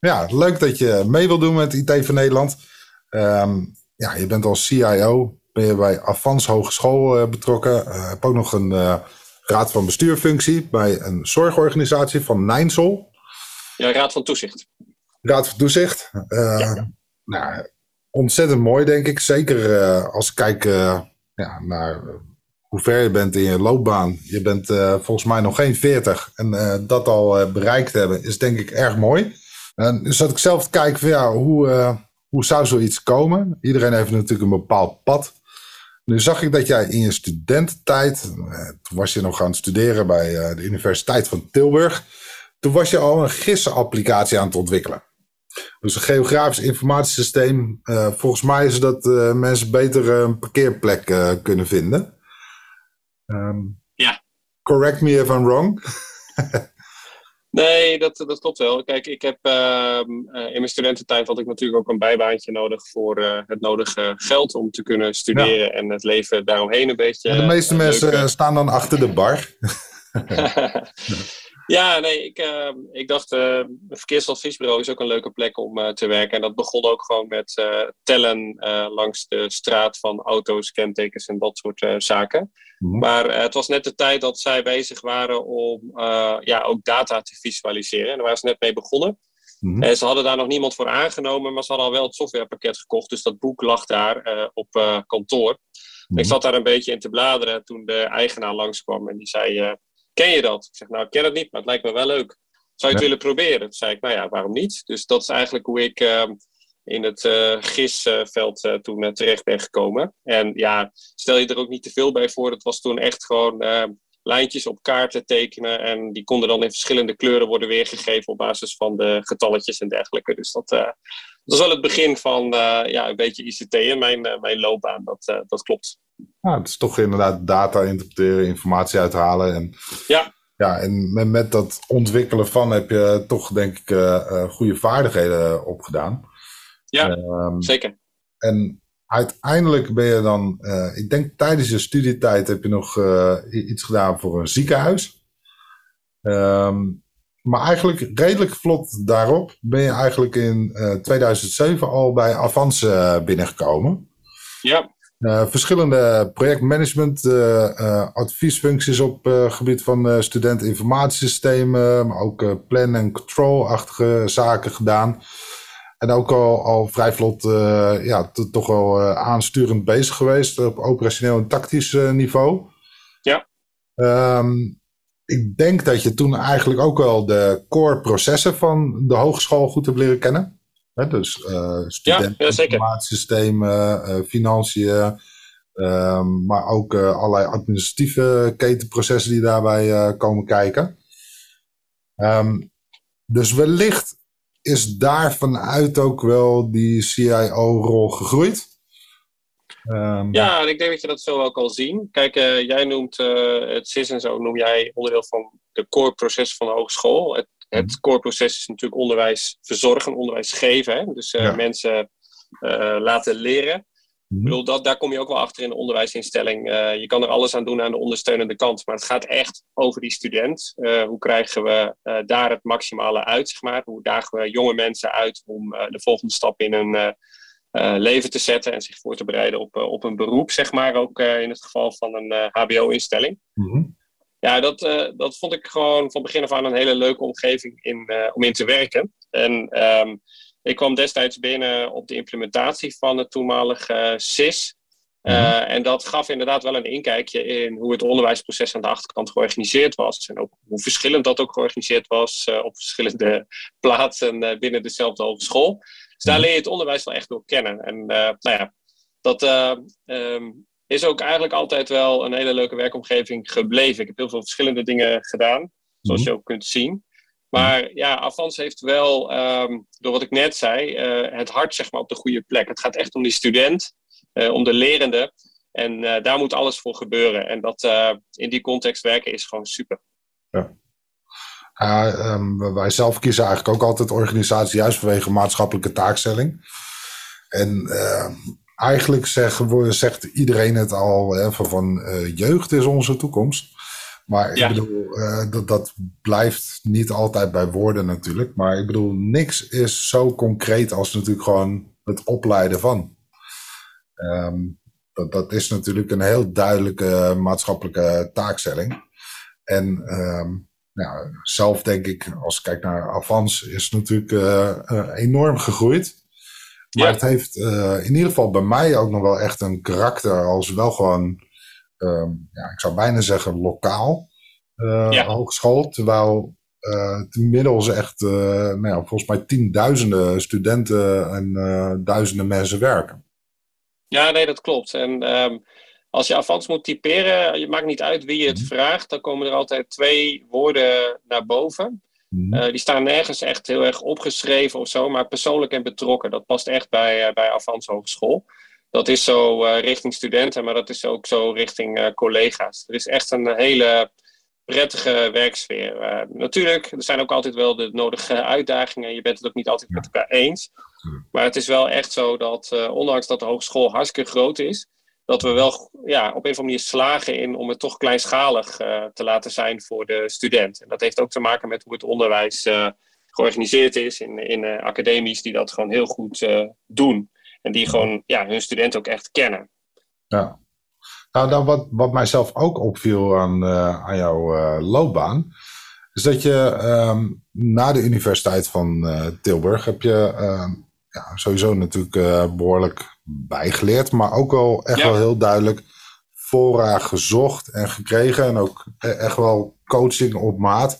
Ja, leuk dat je mee wil doen met IT voor Nederland. Ehm, ja, je bent als CIO, ben je bij Avans Hogeschool uh, betrokken. Uh, heb ook nog een uh, raad van bestuurfunctie bij een zorgorganisatie van Nijnsel. Ja, raad van toezicht. Raad van toezicht. Ja. Nou, ontzettend mooi denk ik. Zeker als ik kijk ja, naar hoe ver je bent in je loopbaan. Je bent volgens mij nog geen 40 en dat al bereikt hebben is denk ik erg mooi. En dus zat ik zelf te kijken van ja, hoe, uh, hoe zou zoiets komen? Iedereen heeft natuurlijk een bepaald pad. Nu zag ik dat jij in je studententijd, uh, toen was je nog aan het studeren bij uh, de Universiteit van Tilburg, toen was je al een GIS-applicatie aan het ontwikkelen. Dus een geografisch informatiesysteem. volgens mij is dat mensen beter een parkeerplek kunnen vinden. Um, ja. Correct me if I'm wrong. Nee, dat, dat klopt wel. Kijk, ik heb uh, in mijn studententijd had ik natuurlijk ook een bijbaantje nodig voor uh, het nodige geld om te kunnen studeren ja. en het leven daaromheen een beetje. de meeste uh, mensen staan dan achter de bar. ja, nee, ik, ehm, ik dacht, een verkeersadviesbureau is ook een leuke plek om te werken. En dat begon ook gewoon met tellen langs de straat van auto's, kentekens en dat soort zaken. Mhm. Maar uh, het was net de tijd dat zij bezig waren om uh, ja, ook data te visualiseren. En daar waren ze net mee begonnen. Mm En ze hadden daar nog niemand voor aangenomen, maar ze hadden al wel het softwarepakket gekocht. Dus dat boek lag daar uh, op kantoor. Mm Ik zat daar een beetje in te bladeren toen de eigenaar langskwam. En die zei, ken je dat? Ik zeg, nou, ik ken het niet, maar het lijkt me wel leuk. Zou je het willen proberen? Toen zei ik, nou ja, waarom niet? Dus dat is eigenlijk hoe ik ehm, in het uh, gisveld uh, toen uh, terecht ben gekomen. En ja, stel je er ook niet te veel bij voor. Het was toen echt gewoon lijntjes op kaarten tekenen. En die konden dan in verschillende kleuren worden weergegeven op basis van de getalletjes en dergelijke. Dus dat, dat was wel het begin van ja, een beetje ICT in mijn, mijn loopbaan. Dat, dat klopt. Ja, het is toch inderdaad data interpreteren, informatie uithalen. En... Ja, ja, en met, met, dat ontwikkelen van heb je toch, denk ik, uh, goede vaardigheden opgedaan. Ja, um, zeker. En uiteindelijk ben je dan, uh, ik denk tijdens je studietijd heb je nog uh, iets gedaan voor een ziekenhuis. Um, maar eigenlijk redelijk vlot daarop ben je eigenlijk in uh, 2007 al bij Avans binnengekomen. Ja. Verschillende projectmanagement adviesfuncties op gebied van studenteninformatiesystemen, maar ook plan- en control-achtige zaken gedaan. En ook al, al vrij vlot, ja, toch wel aansturend bezig geweest op operationeel en tactisch niveau. Ja. Um, ik denk dat je toen eigenlijk ook wel de core processen van de hogeschool goed hebt leren kennen. Hè, dus studenteninformatiesystemen, ja, financiën, um, maar ook allerlei administratieve ketenprocessen die daarbij komen kijken. Um, dus wellicht is daar vanuit ook wel die CIO-rol gegroeid? Um, ja, en ik denk dat je dat zo ook al zien. Kijk, uh, jij noemt uh, het CIS en zo, noem jij onderdeel van de core proces van de hogeschool. Het, het mhm. core proces is natuurlijk onderwijs verzorgen, onderwijs geven. Hè? Dus ja. mensen laten leren. Ik bedoel, dat, daar kom je ook wel achter in de onderwijsinstelling. Uh, je kan er alles aan doen aan de ondersteunende kant. Maar het gaat echt over die student. Uh, hoe krijgen we uh, daar het maximale uit? Zeg maar? Hoe dagen we jonge mensen uit om de volgende stap in hun leven te zetten en zich voor te bereiden op, op een beroep, zeg maar. Ook in het geval van een HBO-instelling. Mm -hmm. Ja, dat, dat vond ik gewoon van begin af aan een hele leuke omgeving in, om in te werken. En um, ik kwam destijds binnen op de implementatie van het toenmalige uh, SIS. Uh, -hmm. En dat gaf inderdaad wel een inkijkje in hoe het onderwijsproces aan de achterkant georganiseerd was. En ook hoe verschillend dat ook georganiseerd was uh, op verschillende plaatsen binnen dezelfde hogeschool. Dus daar leer je het onderwijs wel echt door kennen. En nou ja, dat um, is ook eigenlijk altijd wel een hele leuke werkomgeving gebleven. Ik heb heel veel verschillende dingen gedaan, zoals -hmm. je ook kunt zien. Maar ja, Avans heeft wel, ehm, door wat ik net zei, het hart zeg maar, op de goede plek. Het gaat echt om die student, om de lerende. En daar moet alles voor gebeuren. En dat in die context werken is gewoon super. Ja. Um, wij zelf kiezen eigenlijk ook altijd organisatie juist vanwege maatschappelijke taakstelling. En uh, eigenlijk zeggen, zegt iedereen het al hè, van, van uh, jeugd is onze toekomst. Maar ik bedoel, uh, dat, dat blijft niet altijd bij woorden natuurlijk. Maar ik bedoel, niks is zo concreet als natuurlijk gewoon het opleiden van. Um, dat, dat is natuurlijk een heel duidelijke maatschappelijke taakstelling. En um, nou, zelf denk ik, als ik kijk naar Avans, is natuurlijk uh, enorm gegroeid. Maar het heeft uh, in ieder geval bij mij ook nog wel echt een karakter als wel gewoon, uh, ja, ik zou bijna zeggen lokaal ja. hogeschool. Terwijl inmiddels echt, nou ja, volgens mij tienduizenden studenten en duizenden mensen werken. Ja, nee, dat klopt. En um, als je Avans moet typeren, je maakt niet uit wie je het mhm. vraagt, dan komen er altijd twee woorden naar boven. Mhm. Eh, die staan nergens echt heel erg opgeschreven of zo, maar persoonlijk en betrokken. Dat past echt bij, uh, bij Avans Hogeschool. Dat is zo uh, richting studenten, maar dat is ook zo richting collega's. Er is echt een hele prettige werksfeer. natuurlijk, er zijn ook altijd wel de nodige uitdagingen. Je bent het ook niet altijd met elkaar eens. Maar het is wel echt zo dat, ondanks dat de hogeschool hartstikke groot is, dat we wel ja, op een of andere manier slagen in om het toch kleinschalig uh, te laten zijn voor de student. En dat heeft ook te maken met hoe het onderwijs uh, georganiseerd is in, in uh, academies die dat gewoon heel goed doen. En die gewoon ja, hun studenten ook echt kennen. Ja. Nou, nou wat, wat mijzelf ook opviel aan, aan jouw loopbaan, is dat je um, na de Universiteit van Tilburg heb je ehm, ja, sowieso natuurlijk behoorlijk bijgeleerd, maar ook wel echt wel heel duidelijk fora gezocht en gekregen. En ook e-, echt wel coaching op maat.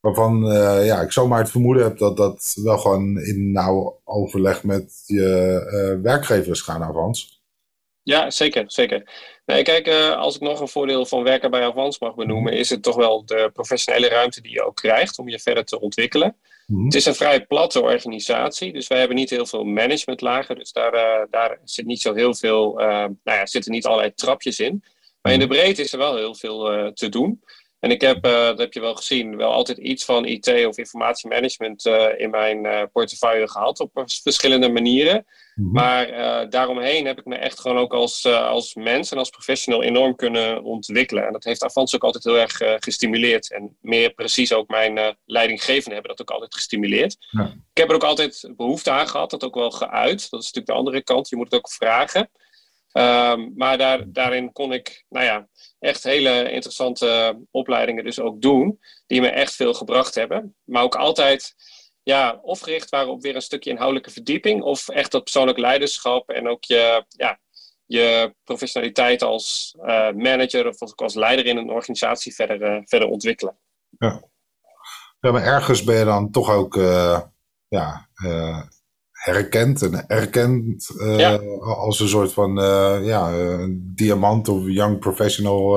Waarvan uh, ja, ik zomaar het vermoeden heb dat dat wel gewoon in nauw overleg met je uh, werkgevers gaan avans. Ja, zeker, zeker. Nee, kijk, uh, als ik nog een voordeel van werken bij Avans mag benoemen, is het toch wel de professionele ruimte die je ook krijgt om je verder te ontwikkelen. Mhm. Het is een vrij platte organisatie, dus wij hebben niet heel veel managementlagen. Dus daar, uh, daar zit niet zo heel veel, uh, nou ja, zitten niet allerlei trapjes in. Maar in de mhm. breedte is er wel heel veel uh, te doen. En ik heb, dat heb je wel gezien, wel altijd iets van IT of informatiemanagement in mijn portefeuille gehad op verschillende manieren. Mhm. Maar daaromheen heb ik me echt gewoon ook als, als mens en als professional enorm kunnen ontwikkelen. En dat heeft Avans ook altijd heel erg gestimuleerd. En meer precies ook mijn leidinggevenden hebben dat ook altijd gestimuleerd. Ja. Ik heb er ook altijd behoefte aan gehad, dat ook wel geuit. Dat is natuurlijk de andere kant, je moet het ook vragen. Um, maar daar, daarin kon ik, nou ja, echt hele interessante opleidingen dus ook doen. Die me echt veel gebracht hebben. Maar ook altijd ja, of gericht waren op weer een stukje inhoudelijke verdieping, of echt dat persoonlijk leiderschap en ook je, ja, je professionaliteit als uh, manager of als leider in een organisatie verder, uh, verder ontwikkelen. Ja. ja, maar ergens ben je dan toch ook ja, herkend en erkend ja. als een soort van ja, diamant of young professional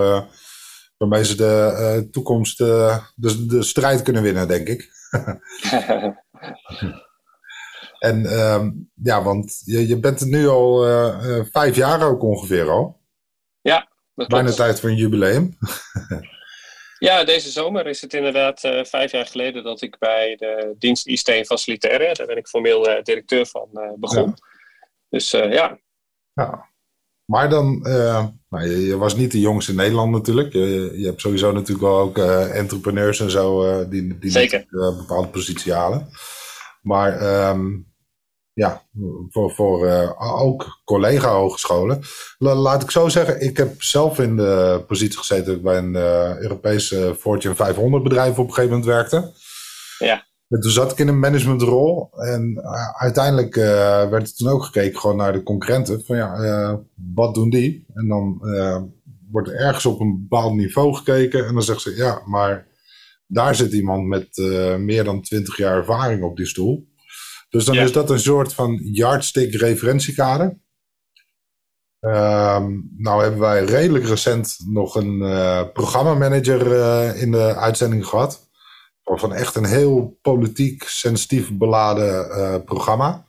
waarmee ze de toekomst, de, de strijd kunnen winnen, denk ik. en um, ja, want je, je bent er nu al vijf jaar ook ongeveer al. Ja, dat Bijna tijd voor een jubileum. ja, deze zomer is het inderdaad uh, vijf jaar geleden dat ik bij de dienst IST en Facilitaire, daar ben ik formeel directeur van, begon. Ja. Dus ja. ja. Maar dan, nou, je, je, was niet de jongste in Nederland natuurlijk. Je, je hebt sowieso natuurlijk wel ook entrepreneurs en zo die, die Zeker. een bepaalde positie halen. Maar um, ja, voor, voor ook collega-hogescholen. laat ik zo zeggen, ik heb zelf in de positie gezeten bij een Europese Fortune 500 bedrijf op een gegeven moment werkte. Ja. Toen zat ik in een managementrol en uh, uiteindelijk werd er toen ook gekeken gewoon naar de concurrenten. Van ja, wat doen die? En dan wordt er ergens op een bepaald niveau gekeken en dan zegt ze ja, maar daar zit iemand met meer dan 20 jaar ervaring op die stoel. Dus dan ja. is dat een soort van yardstick referentiekader. Ehm, nou hebben wij redelijk recent nog een programmamanager in de uitzending gehad van echt een heel politiek sensitief beladen programma.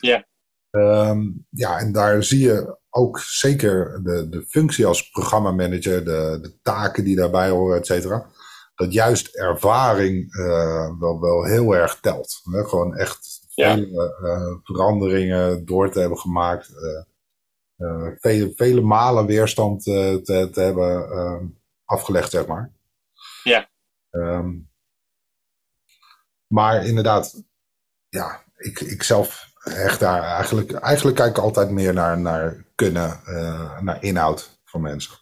Ja. Ehm, ja, en daar zie je ook zeker de, de functie als programmamanager, de, de taken die daarbij horen, et cetera. Dat juist ervaring uh, wel, wel heel erg telt. Hè? Gewoon echt vele uh, veranderingen door te hebben gemaakt. Uh, vele, vele malen weerstand te, te hebben ehm, afgelegd, zeg maar. Ja. Um, maar inderdaad, ja, ik, ik zelf echt daar eigenlijk, eigenlijk kijk ik altijd meer naar, naar kunnen, uh, naar inhoud van mensen.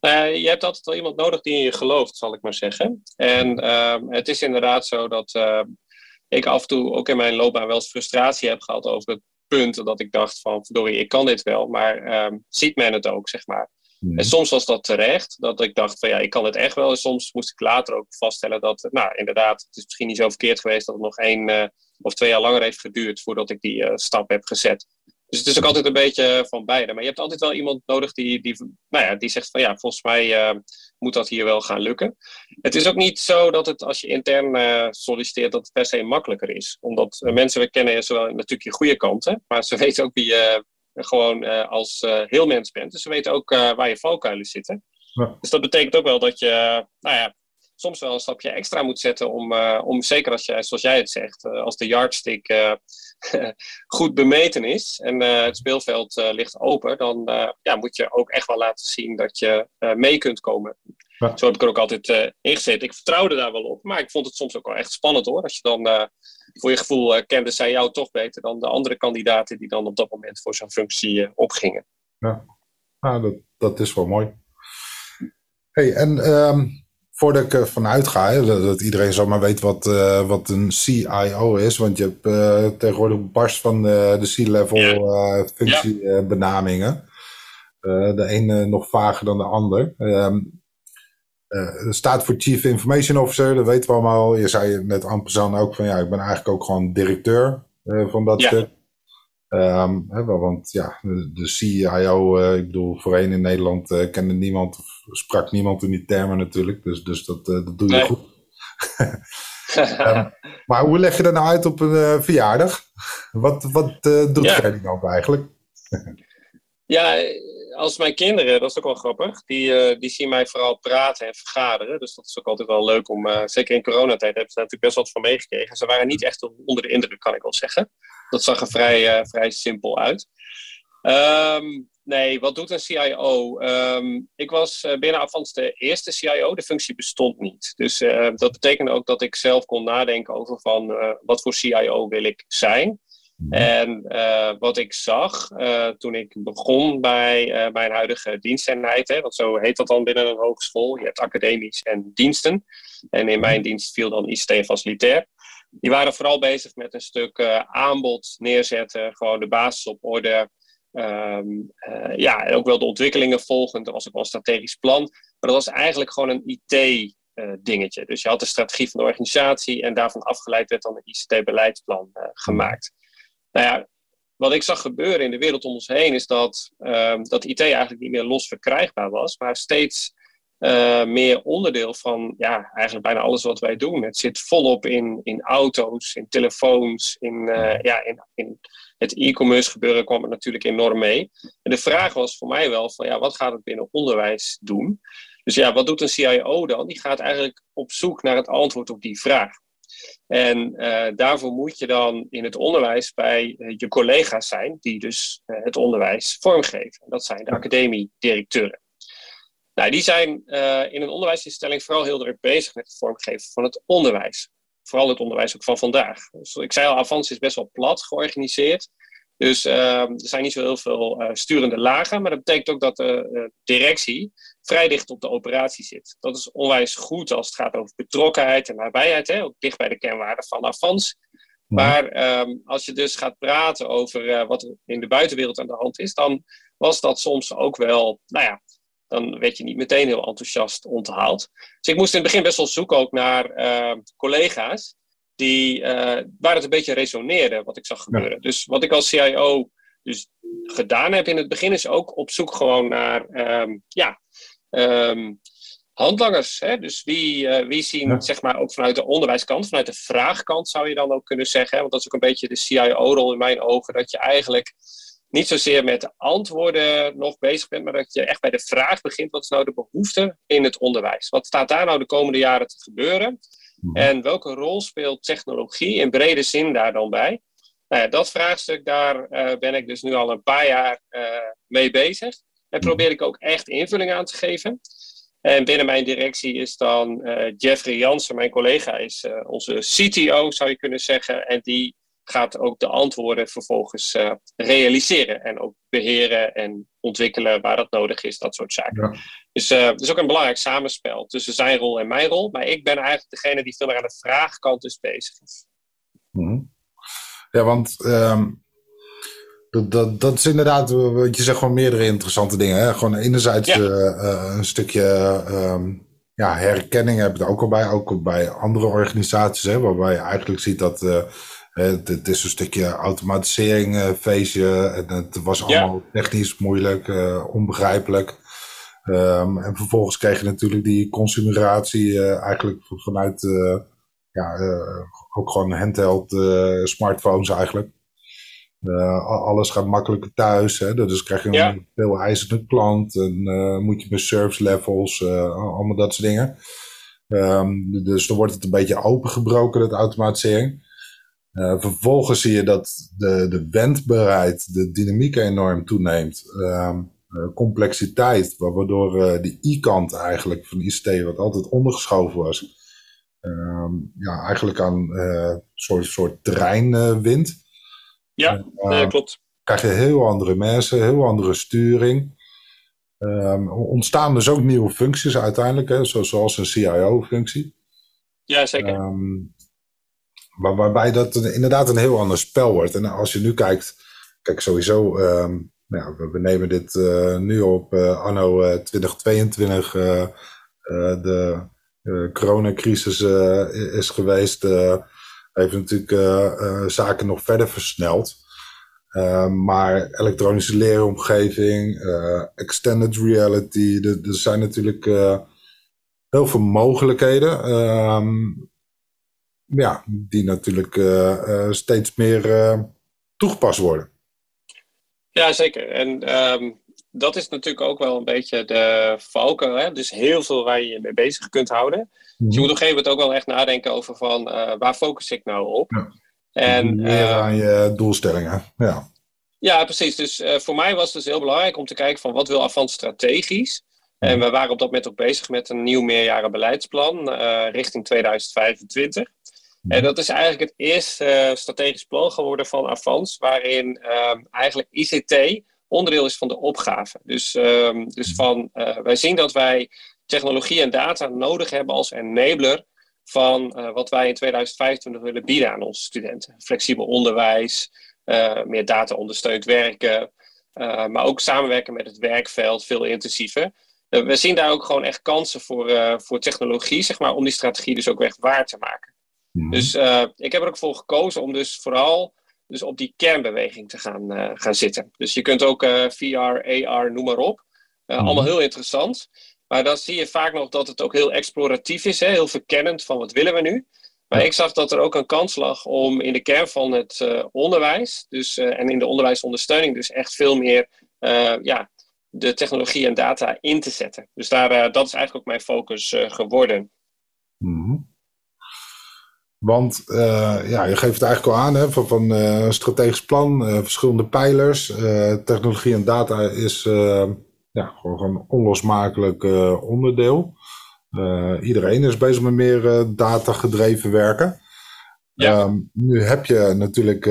Uh, je hebt altijd wel iemand nodig die in je gelooft, zal ik maar zeggen. En uh, het is inderdaad zo dat ik af en toe ook in mijn loopbaan wel eens frustratie heb gehad over het punt dat ik dacht van, verdorie, ik kan dit wel, maar ehm, ziet men het ook, zeg maar. En soms was dat terecht, dat ik dacht van ja, ik kan het echt wel. En soms moest ik later ook vaststellen dat, nou inderdaad, het is misschien niet zo verkeerd geweest dat het nog één of twee jaar langer heeft geduurd voordat ik die uh, stap heb gezet. Dus het is ook altijd een beetje van beide. Maar je hebt altijd wel iemand nodig die, die, nou ja, die zegt van ja, volgens mij uh, moet dat hier wel gaan lukken. Het is ook niet zo dat het als je intern uh, solliciteert dat het per se makkelijker is. Omdat mensen, we kennen zowel natuurlijk je goede kanten, maar ze weten ook wie je gewoon als heel mens bent. Dus ze weten ook waar je valkuilen zitten. Ja. Dus dat betekent ook wel dat je, nou ja, soms wel een stapje extra moet zetten om, uh, om zeker als jij, zoals jij het zegt, uh, als de yardstick uh, goed bemeten is en het speelveld ligt open, dan ja, moet je ook echt wel laten zien dat je mee kunt komen. Ja. Zo heb ik er ook altijd ingezet. Ik vertrouwde daar wel op, maar ik vond het soms ook wel echt spannend hoor. Als je dan voor je gevoel kende zij jou toch beter dan de andere kandidaten die dan op dat moment voor zo'n functie opgingen. Ja, nou, dat, dat is wel mooi. Hey, en um voordat ik ervan uitga, dat, dat, iedereen zomaar weet wat, uh, wat een CIO is. Want je hebt uh, tegenwoordig barst van de, de C-level uh, functiebenamingen. de ene nog vager dan de ander. Um, staat voor Chief Information Officer, dat weten we allemaal. Je zei net aan ook van ja, ik ben eigenlijk ook gewoon directeur van dat stuk. Um, hè, want ja, de, de CIO, uh, ik bedoel, voorheen in Nederland uh, kende niemand, of sprak niemand in die termen natuurlijk. Dus, dus dat, uh, dat doe je nee. goed. um, maar hoe leg je dat nou uit op een verjaardag? Wat, wat doet ja. Nou eigenlijk? ja, als mijn kinderen, dat is ook wel grappig, die, die zien mij vooral praten en vergaderen. Dus dat is ook altijd wel leuk om, zeker in coronatijd hebben ze daar natuurlijk best wat van meegekregen. Ze waren niet echt onder de indruk, kan ik wel zeggen. Dat zag er vrij, uh, vrij simpel uit. Um, nee, wat doet een CIO? Ehm, ik was uh, binnen Avans de eerste CIO. De functie bestond niet. Dus uh, dat betekende ook dat ik zelf kon nadenken over van wat voor CIO wil ik zijn. En wat ik zag toen ik begon bij mijn huidige diensteenheid, hè, want zo heet dat dan binnen een hogeschool. Je hebt academisch en diensten. En in mijn dienst viel dan ICT facilitair die waren vooral bezig met een stuk uh, aanbod neerzetten, gewoon de basis op orde. Um, uh, ja, en ook wel de ontwikkelingen volgen. Er was ook wel een strategisch plan. Maar dat was eigenlijk gewoon een IT-dingetje. Uh, dus je had de strategie van de organisatie en daarvan afgeleid werd dan een ICT-beleidsplan gemaakt. Nou ja, wat ik zag gebeuren in de wereld om ons heen is dat, ehm, dat IT eigenlijk niet meer los verkrijgbaar was, maar steeds uh, meer onderdeel van ja, eigenlijk bijna alles wat wij doen. Het zit volop in, in auto's, in telefoons, in, uh, ja, in, in het e-commerce gebeuren kwam er natuurlijk enorm mee. En de vraag was voor mij wel van ja, wat gaat het binnen onderwijs doen? Dus ja, wat doet een CIO dan? Die gaat eigenlijk op zoek naar het antwoord op die vraag. En uh, daarvoor moet je dan in het onderwijs bij je collega's zijn, die dus het onderwijs vormgeven. Dat zijn de academiedirecteuren. Nou, die zijn uh, in een onderwijsinstelling vooral heel druk bezig met het vormgeven van het onderwijs. Vooral het onderwijs ook van vandaag. Dus ik zei al, Avans is best wel plat georganiseerd. Dus uh, er zijn niet zo heel veel uh, sturende lagen. Maar dat betekent ook dat de directie vrij dicht op de operatie zit. Dat is onwijs goed als het gaat over betrokkenheid en nabijheid. Hè? Ook dicht bij de kernwaarden van Avans. Maar um, als je dus gaat praten over wat er in de buitenwereld aan de hand is, dan was dat soms ook wel, nou ja, dan werd je niet meteen heel enthousiast onthaald. Dus ik moest in het begin best wel zoeken ook naar uh, collega's die, uh, waar het een beetje resoneerde wat ik zag gebeuren. Dus wat ik als CIO dus gedaan heb in het begin is ook op zoek gewoon naar, um, ja, um, handlangers. Hè? Dus wie, wie zien, zeg maar, ook vanuit de onderwijskant, vanuit de vraagkant zou je dan ook kunnen zeggen. Want dat is ook een beetje de CIO-rol in mijn ogen. Dat je eigenlijk niet zozeer met de antwoorden nog bezig bent, maar dat je echt bij de vraag begint: wat is nou de behoefte in het onderwijs? Wat staat daar nou de komende jaren te gebeuren? Mhm. En welke rol speelt technologie in brede zin daar dan bij? Nou ja, dat vraagstuk, daar uh, ben ik dus nu al een paar jaar uh, mee bezig. En mhm. probeer ik ook echt invulling aan te geven. En binnen mijn directie is dan uh, Jeffrey Jansen, mijn collega, is onze CTO, zou je kunnen zeggen. En die gaat ook de antwoorden vervolgens uh, realiseren en ook beheren en ontwikkelen waar dat nodig is, dat soort zaken. Dus uh, het is ook een belangrijk samenspel tussen zijn rol en mijn rol, maar ik ben eigenlijk degene die veel meer aan de vraagkant is bezig is. Mhm. Ja, want um, dat, dat, dat is inderdaad, wat je zegt, gewoon meerdere interessante dingen. Hè? Gewoon enerzijds ja. uh, een stukje um, ja, herkenning heb je er ook al bij, ook bij andere organisaties, hè, waarbij je eigenlijk ziet dat het, is een stukje automatisering uh, feestje. En het was allemaal technisch moeilijk, uh, onbegrijpelijk. Um, en vervolgens kreeg je natuurlijk die consumeratie uh, eigenlijk vanuit ja, ook gewoon handheld smartphones eigenlijk. alles gaat makkelijker thuis. Hè? Dus krijg je een veel eisende klant. En moet je met service levels, allemaal dat soort dingen. Um, dus dan wordt het een beetje opengebroken, dat automatisering. Uh, vervolgens zie je dat de, de wendbaarheid, de dynamiek enorm toeneemt. Uh, complexiteit, waardoor uh, de i-kant eigenlijk van ICT, wat altijd ondergeschoven was, ehm, ja, eigenlijk aan een soort, soort terrein wint. Ja, klopt. Krijg je heel andere mensen, heel andere sturing. Um, ontstaan dus ook nieuwe functies uiteindelijk, hè, zoals een CIO-functie. Ja, zeker. Um, maar waarbij dat inderdaad een heel ander spel wordt. En als je nu kijkt, kijk sowieso, um, nou, we, nemen dit uh, nu op uh, anno uh, 2022. de coronacrisis is geweest, heeft natuurlijk zaken nog verder versneld. maar elektronische leeromgeving, extended reality, er zijn natuurlijk heel veel mogelijkheden. Um, ja, die natuurlijk uh, steeds meer uh, toegepast worden. Ja, zeker. En um, dat is natuurlijk ook wel een beetje de valken. Hè? Dus heel veel waar je je mee bezig kunt houden. Mm -hmm. Dus je moet op een gegeven moment ook wel echt nadenken over van waar focus ik nou op. Ja. En, meer aan je doelstellingen. Ja. Ja, precies. Dus voor mij was het dus heel belangrijk om te kijken van wat wil Avant strategisch. En we waren op dat moment ook bezig met een nieuw meerjarenbeleidsplan uh, richting 2025. En dat is eigenlijk het eerste uh, strategisch plan geworden van Avans, waarin um, eigenlijk ICT onderdeel is van de opgave. Dus, um, dus van, uh, wij zien dat wij technologie en data nodig hebben als enabler van uh, wat wij in 2025 willen bieden aan onze studenten. Flexibel onderwijs, meer data ondersteund werken, maar ook samenwerken met het werkveld veel intensiever. we zien daar ook gewoon echt kansen voor, voor technologie, zeg maar, om die strategie dus ook echt waar te maken. Mhm. Dus uh, ik heb er ook voor gekozen om dus vooral dus op die kernbeweging te gaan, uh, gaan zitten. Dus je kunt ook uh, VR, AR, noem maar op. Mm. Allemaal heel interessant. Maar dan zie je vaak nog dat het ook heel exploratief is, hè? heel verkennend van wat willen we nu. Maar ja. ik zag dat er ook een kans lag om in de kern van het onderwijs, dus, en in de onderwijsondersteuning, dus echt veel meer ja, de technologie en data in te zetten. Dus daar, dat is eigenlijk ook mijn focus geworden. Mm. Want uh, ja, je geeft het eigenlijk al aan hè, van, van uh, strategisch plan, uh, verschillende pijlers. technologie en data is ja, gewoon, een onlosmakelijk onderdeel. iedereen is bezig met meer data gedreven werken. Ja. Ehm, nu heb je natuurlijk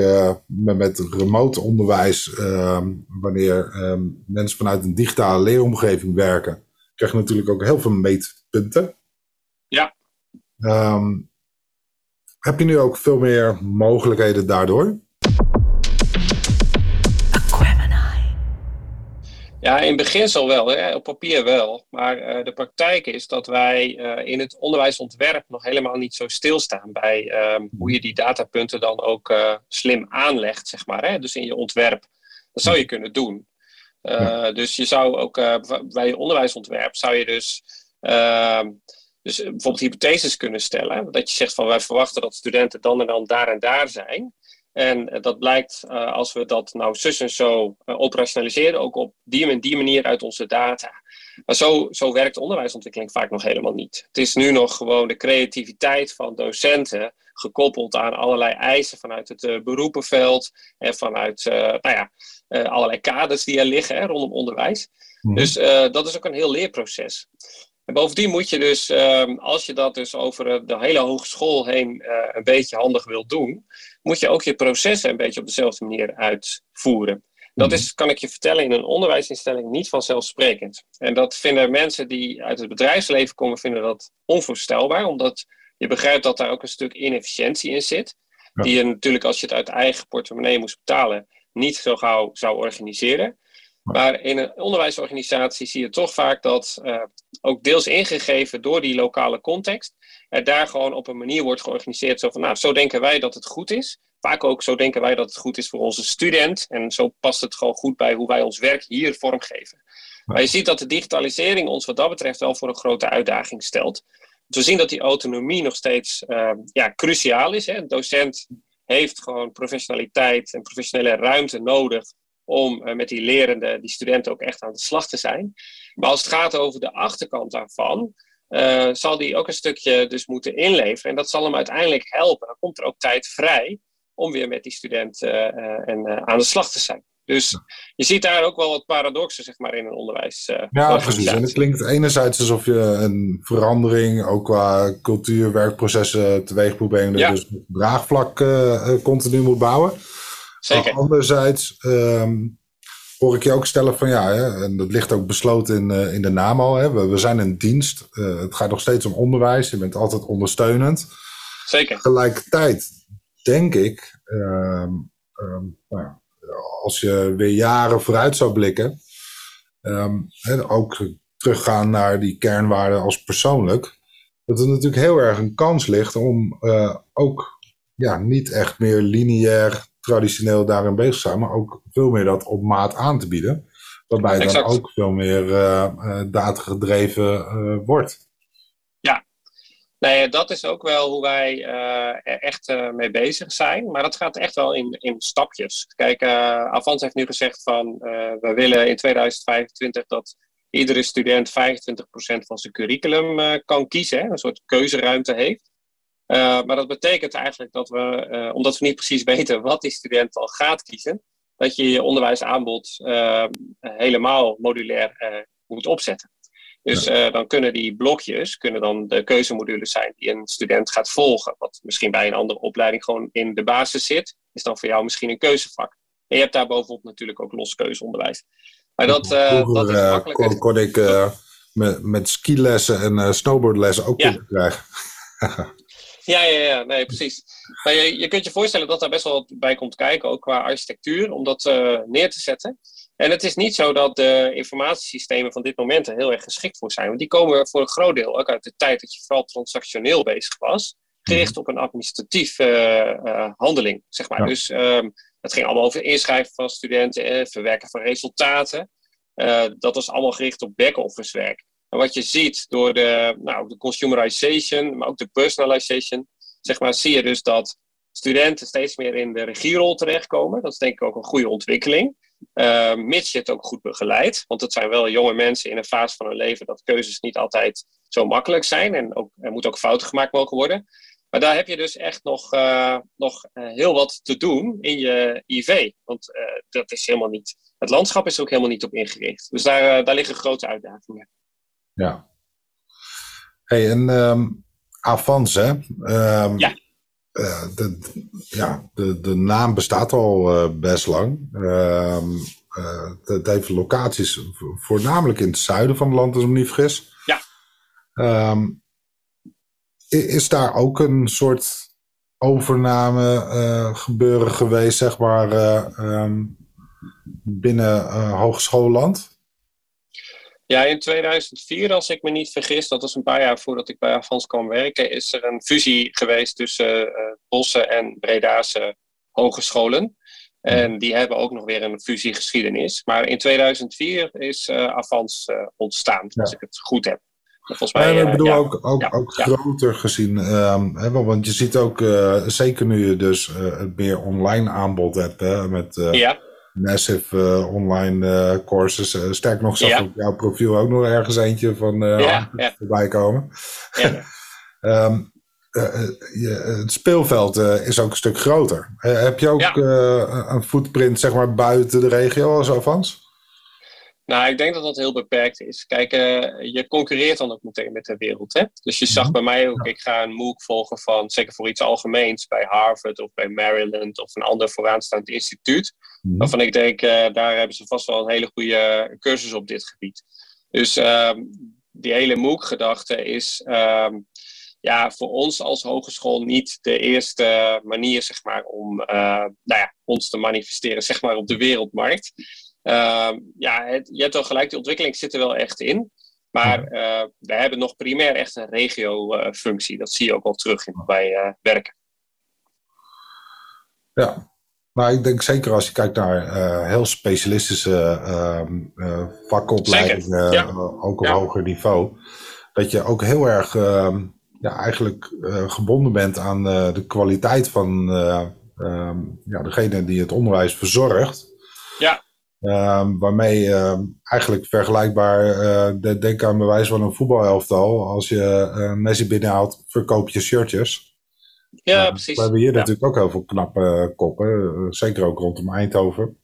met, met, remote onderwijs, ehm, wanneer ehm, mensen vanuit een digitale leeromgeving werken, krijg je natuurlijk ook heel veel meetpunten. Ja. Heb je nu ook veel meer mogelijkheden daardoor? Ja, in beginsel wel, hè? op papier wel. Maar uh, de praktijk is dat wij uh, in het onderwijsontwerp nog helemaal niet zo stilstaan bij uh, hoe je die datapunten dan ook uh, slim aanlegt, zeg maar. Hè? Dus in je ontwerp. Dat zou je kunnen doen. Ja. Dus je zou ook bij je onderwijsontwerp zou je dus Ehm, dus bijvoorbeeld hypotheses kunnen stellen. Dat je zegt van wij verwachten dat studenten dan en dan daar en daar zijn. En eh, dat blijkt uh, als we dat nou zus en zo uh, operationaliseren, ook op die en die manier uit onze data. Maar zo, zo werkt onderwijsontwikkeling vaak nog helemaal niet. Het is nu nog gewoon de creativiteit van docenten gekoppeld aan allerlei eisen vanuit het beroepenveld en vanuit nou ja, allerlei kaders die er liggen hè, rondom onderwijs. Mm. Dus dat is ook een heel leerproces. En bovendien moet je dus, ehm, als je dat dus over de hele hogeschool heen uh, een beetje handig wilt doen, moet je ook je processen een beetje op dezelfde manier uitvoeren. Dat mhm. is, kan ik je vertellen, in een onderwijsinstelling niet vanzelfsprekend. En dat vinden mensen die uit het bedrijfsleven komen, vinden dat onvoorstelbaar, omdat je begrijpt dat daar ook een stuk inefficiëntie in zit. Die je natuurlijk, als je het uit eigen portemonnee moest betalen, niet zo gauw zou organiseren. Maar in een onderwijsorganisatie zie je toch vaak dat uh, ook deels ingegeven door die lokale context, er daar gewoon op een manier wordt georganiseerd. Zo van, nou, zo denken wij dat het goed is. Vaak ook zo denken wij dat het goed is voor onze student. En zo past het gewoon goed bij hoe wij ons werk hier vormgeven. Maar je ziet dat de digitalisering ons wat dat betreft wel voor een grote uitdaging stelt. we zien dat die autonomie nog steeds uh, ja, cruciaal is. Hè. Een docent heeft gewoon professionaliteit en professionele ruimte nodig om uh, met die lerende, die studenten ook echt aan de slag te zijn. Maar als het gaat over de achterkant daarvan, uh, zal die ook een stukje dus moeten inleveren. En dat zal hem uiteindelijk helpen. Dan komt er ook tijd vrij om weer met die studenten uh, en, aan de slag te zijn. Dus je ziet daar ook wel wat paradoxen zeg maar, in een onderwijs. ja, precies. En het klinkt enerzijds alsof je een verandering, ook qua cultuur, werkprocessen teweeg brengen. Ja. Dus draagvlak continu moet bouwen. Zeker. anderzijds ehm, hoor ik je ook stellen van ja, hè, en dat ligt ook besloten in, uh, in de naam al. Hè, we, we zijn een dienst. Uh, het gaat nog steeds om onderwijs. Je bent altijd ondersteunend. Zeker. Tegelijkertijd denk ik, um, um, nou, als je weer jaren vooruit zou blikken, en ook teruggaan naar die kernwaarden als persoonlijk, dat er natuurlijk heel erg een kans ligt om uh, ook ja, niet echt meer lineair traditioneel daarin bezig zijn, maar ook veel meer dat op maat aan te bieden. Waarbij exact. dan ook veel meer uh, uh, data gedreven uh, wordt. Ja, nee, dat is ook wel hoe wij er echt mee bezig zijn. Maar dat gaat echt wel in, in stapjes. Kijk, Avans heeft nu gezegd van we willen in 2025 dat iedere student 25% van zijn curriculum kan kiezen, hè, een soort keuzeruimte heeft. Uh, maar dat betekent eigenlijk dat we, uh, omdat we niet precies weten wat die student al gaat kiezen, dat je je onderwijsaanbod uh, helemaal modulair moet opzetten. Dus dan kunnen die blokjes kunnen dan de keuzemodules zijn die een student gaat volgen. Wat misschien bij een andere opleiding gewoon in de basis zit, is dan voor jou misschien een keuzevak. En je hebt daar bovenop natuurlijk ook los keuzeonderwijs. Maar dat, dat is kon, ik met, met skilessen en snowboardlessen ook ja. krijgen. Ja, ja, ja, nee, precies. Maar je, je kunt je voorstellen dat daar best wel wat bij komt kijken, ook qua architectuur, om dat uh, neer te zetten. En het is niet zo dat de informatiesystemen van dit moment er heel erg geschikt voor zijn. Want die komen voor een groot deel ook uit de tijd dat je vooral transactioneel bezig was. Gericht op een administratieve uh, handeling, zeg maar. Dus um, het ging allemaal over inschrijven van studenten, eh, verwerken van resultaten. Dat was allemaal gericht op back-office werk. Wat je ziet door de, nou, de consumerization, maar ook de personalization, zeg maar, zie je dus dat studenten steeds meer in de regierol terechtkomen. Dat is denk ik ook een goede ontwikkeling. Uh, mits je het ook goed begeleidt. Want het zijn wel jonge mensen in een fase van hun leven dat keuzes niet altijd zo makkelijk zijn. En ook, er moeten ook fouten gemaakt mogen worden. Maar daar heb je dus echt nog, uh, nog uh, heel wat te doen in je IV. Want uh, dat is helemaal niet. Het landschap is ook helemaal niet op ingericht. Dus daar, daar liggen grote uitdagingen. Ja. Hey, en um, Avans, hè? Um, ja. Uh, de, ja, de, de naam bestaat al uh, best lang. Um, uh, het heeft locaties voornamelijk in het zuiden van het land, als ik me niet vergis. Ja. Um, is daar ook een soort overname gebeuren geweest, zeg maar, um, binnen Hogeschoolland? Ja, in 2004, als ik me niet vergis, dat was een paar jaar voordat ik bij Avans kwam werken, is er een fusie geweest tussen uh, Bossen en Bredase hogescholen. En die hebben ook nog weer een fusiegeschiedenis. Maar in 2004 is uh, Avans uh, ontstaan, als ik het goed heb. Volgens mij, ik bedoel ook, ook, ook groter gezien. Um, hè, want je ziet ook, zeker nu je dus het meer online aanbod hebt, hè, met ja. massive online courses. sterk nog, zag op jouw profiel ook nog ergens eentje van ja, voorbij komen. um, je, het speelveld is ook een stuk groter. heb je ook een footprint zeg maar, buiten de regio als Avans? Nou, ik denk dat dat heel beperkt is. Kijk, uh, je concurreert dan ook meteen met de wereld. Hè? Dus je zag mhm. bij mij ook, ik ga een MOOC volgen van, zeker voor iets algemeens, bij Harvard of bij Maryland of een ander vooraanstaand instituut. Mm Waarvan ik denk, uh, daar hebben ze vast wel een hele goede cursus op dit gebied. Dus uh, die hele MOOC-gedachte is um, ja, voor ons als hogeschool niet de eerste manier zeg maar, om uh, nou ja, ons te manifesteren zeg maar, op de wereldmarkt. Ehm, ja, het, je hebt wel gelijk, die ontwikkeling zit er wel echt in. Maar uh, we hebben nog primair echt een regio-functie. dat zie je ook al terug in uh, werken. Ja, maar ik denk zeker als je kijkt naar uh, heel specialistische uh, vakopleidingen, ja. ook op hoger niveau, dat je ook heel erg ehm, ja, eigenlijk gebonden bent aan de kwaliteit van ja, degene die het onderwijs verzorgt. Ja. Um, waarmee uh, eigenlijk vergelijkbaar, uh, denk aan bewijs van een voetbalelftal. Als je uh, Messi binnenhaalt, verkoop je shirtjes. Ja, ehm, precies. We hebben hier natuurlijk ook heel veel knappe koppen. zeker ook rondom Eindhoven.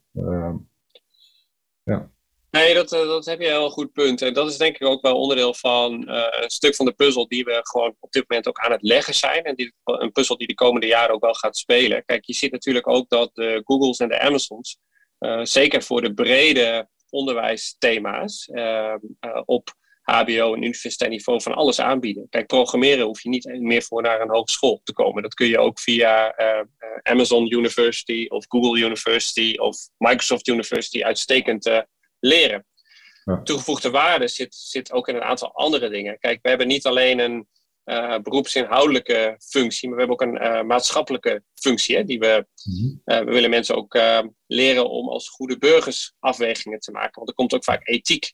ja. Nee, dat, dat heb je een heel goed punt. En dat is denk ik ook wel onderdeel van een stuk van de puzzel die we gewoon op dit moment ook aan het leggen zijn. En die, een puzzel die de komende jaren ook wel gaat spelen. Kijk, je ziet natuurlijk ook dat de Googles en de Amazons eh, zeker voor de brede onderwijsthema's uh, op HBO en universitair niveau van alles aanbieden. Kijk, programmeren hoef je niet meer voor naar een hogeschool te komen. Dat kun je ook via Amazon University of Google University of Microsoft University uitstekend leren. Ja. Toegevoegde waarde zit, zit ook in een aantal andere dingen. Kijk, we hebben niet alleen een uh, beroepsinhoudelijke functie, maar we hebben ook een uh, maatschappelijke functie. Hè, die we, uh, we willen mensen ook leren om als goede burgers afwegingen te maken. Want er komt ook vaak ethiek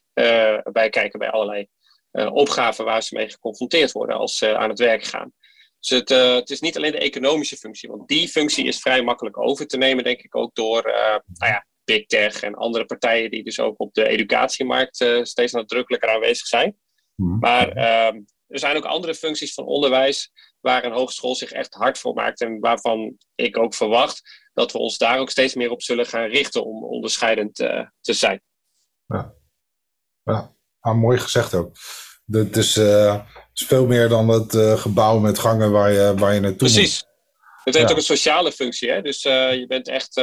bij kijken bij allerlei opgaven waar ze mee geconfronteerd worden als ze aan het werk gaan. Dus het, het, is niet alleen de economische functie, want die functie is vrij makkelijk over te nemen, denk ik, ook door nou ja, Big Tech en andere partijen die dus ook op de educatiemarkt steeds nadrukkelijker aanwezig zijn. Mhm. Maar ehm, er zijn ook andere functies van onderwijs waar een hogeschool zich echt hard voor maakt en waarvan ik ook verwacht dat we ons daar ook steeds meer op zullen gaan richten om onderscheidend uh, te zijn. Ja, ja. Ah, mooi gezegd ook. Het is, uh, is, veel meer dan het uh, gebouw met gangen waar je, waar je naartoe Precies. Het heeft ook een sociale functie. Hè? Dus je bent echt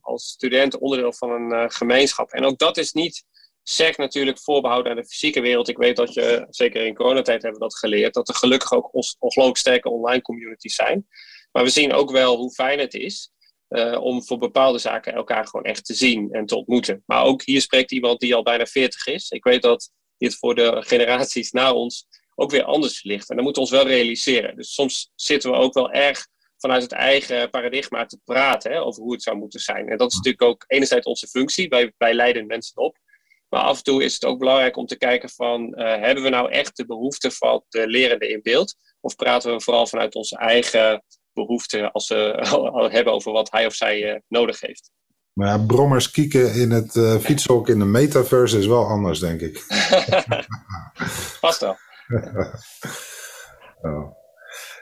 als student onderdeel van een gemeenschap. En ook dat is niet SEC natuurlijk voorbehouden aan de fysieke wereld. Ik weet dat je, zeker in coronatijd hebben we dat geleerd, dat er gelukkig ook ongelooflijk sterke online communities zijn. Maar we zien ook wel hoe fijn het is uh, om voor bepaalde zaken elkaar gewoon echt te zien en te ontmoeten. Maar ook hier spreekt iemand die al bijna 40 is. Ik weet dat dit voor de generaties na ons ook weer anders ligt. En dat moeten we ons wel realiseren. Dus soms zitten we ook wel erg vanuit het eigen paradigma te praten hè, over hoe het zou moeten zijn. En dat is natuurlijk ook enerzijds onze functie. Wij, wij leiden mensen op. Maar af en toe is het ook belangrijk om te kijken van, uh, hebben we nou echt de behoeften van de lerende in beeld? Of praten we vooral vanuit onze eigen behoeften als we hebben over wat hij of zij uh, nodig heeft? Maar ja, brommers kieken in het uh, fietshok in de metaverse is wel anders, denk ik. Past wel. oh.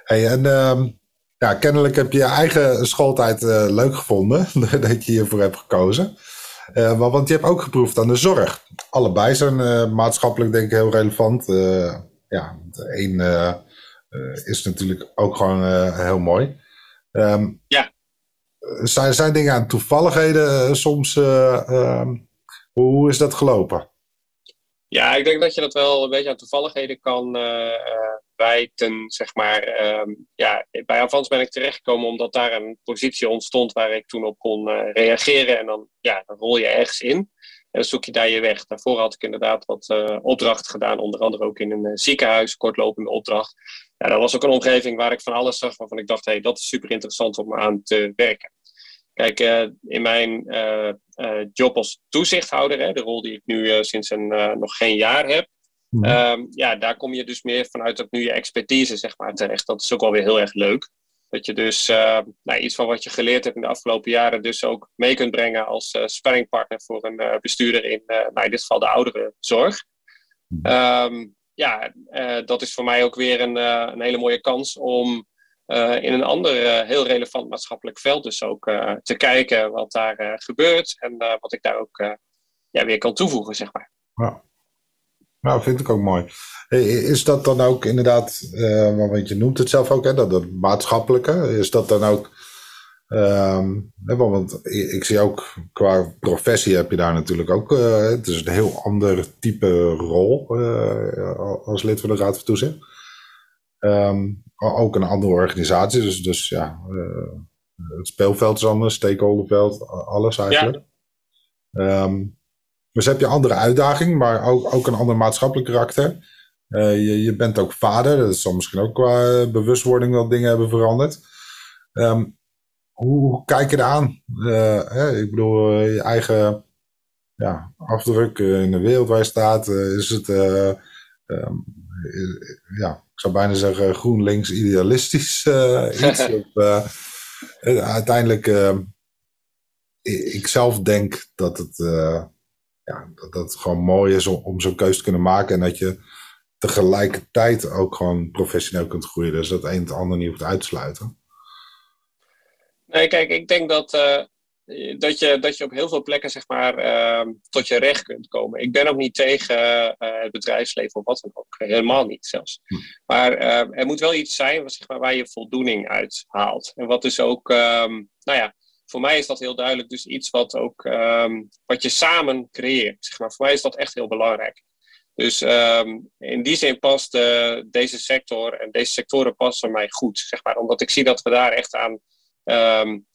hey, en uh, ja, kennelijk heb je je eigen schooltijd leuk gevonden dat je hiervoor hebt gekozen. Uh, want je hebt ook geproefd aan de zorg. Allebei zijn uh, maatschappelijk denk ik heel relevant. Uh, ja, de een is natuurlijk ook gewoon heel mooi. Um, ja. Zijn, zijn dingen aan toevalligheden soms? Um, hoe is dat gelopen? Ja, ik denk dat je dat wel een beetje aan toevalligheden kan wijten, zeg maar. Ehm, ja, bij Avans ben ik terechtgekomen omdat daar een positie ontstond waar ik toen op kon uh, reageren. En dan, ja, rol je ergens in en zoek je daar je weg. Daarvoor had ik inderdaad wat uh, opdrachten gedaan, onder andere ook in een uh, ziekenhuis, kortlopende opdracht. Ja, dat was ook een omgeving waar ik van alles zag waarvan ik dacht, hé, hey, dat is super interessant om aan te werken. Kijk, in mijn job als toezichthouder, hè, de rol die ik nu sinds een, nog geen jaar heb, Ehm, ja, daar kom je dus meer vanuit dat nu je expertise zeg maar, terecht. Dat is ook wel weer heel erg leuk. Dat je dus uh, nou, iets van wat je geleerd hebt in de afgelopen jaren, dus ook mee kunt brengen als uh, sparringpartner voor een uh, bestuurder in, nou, in dit geval de ouderenzorg. Um, ja, dat is voor mij ook weer een, een hele mooie kans om in een ander heel relevant maatschappelijk veld dus ook te kijken wat daar gebeurt en wat ik daar ook ja, weer kan toevoegen, zeg maar. Ja. Nou, vind ik ook mooi. Is dat dan ook inderdaad, uh, want je noemt het zelf ook, hè, dat, dat maatschappelijke, is dat dan ook, um, want ik zie ook qua professie heb je daar natuurlijk ook, uh, het is een heel ander type rol uh, als lid van de Raad van Toezicht. Um, ook een andere organisatie, dus, dus ja, het speelveld is anders, stakeholderveld, alles eigenlijk. Ja. Um, dus heb je andere uitdaging, maar ook, ook een ander maatschappelijk karakter. Uh, je, je bent ook vader, dat zal misschien ook qua bewustwording dat dingen hebben veranderd. Um, hoe, kijk je eraan? Uh, hè, ik bedoel, uh, je eigen ja, afdruk in de wereld waar je staat, is het, um, ja, ik zou bijna zeggen GroenLinks idealistisch iets. of, uiteindelijk, ik zelf denk dat het ja, dat, dat het gewoon mooi is om, om zo'n keuze te kunnen maken. En dat je tegelijkertijd ook gewoon professioneel kunt groeien. Dus dat een het ander niet hoeft uit te sluiten. Nee, kijk, ik denk dat, uh, dat, je, dat je op heel veel plekken zeg maar, uh, tot je recht kunt komen. Ik ben ook niet tegen uh, het bedrijfsleven of wat dan ook. Helemaal niet zelfs. Hm. Maar er moet wel iets zijn zeg maar, waar je voldoening uit haalt. En wat dus ook, um, nou ja, voor mij is dat heel duidelijk dus iets wat ook um, wat je samen creëert. Zeg maar. Voor mij is dat echt heel belangrijk. Dus um, in die zin past uh, deze sector en deze sectoren passen mij goed. Zeg maar, omdat ik zie dat we daar echt aan, um,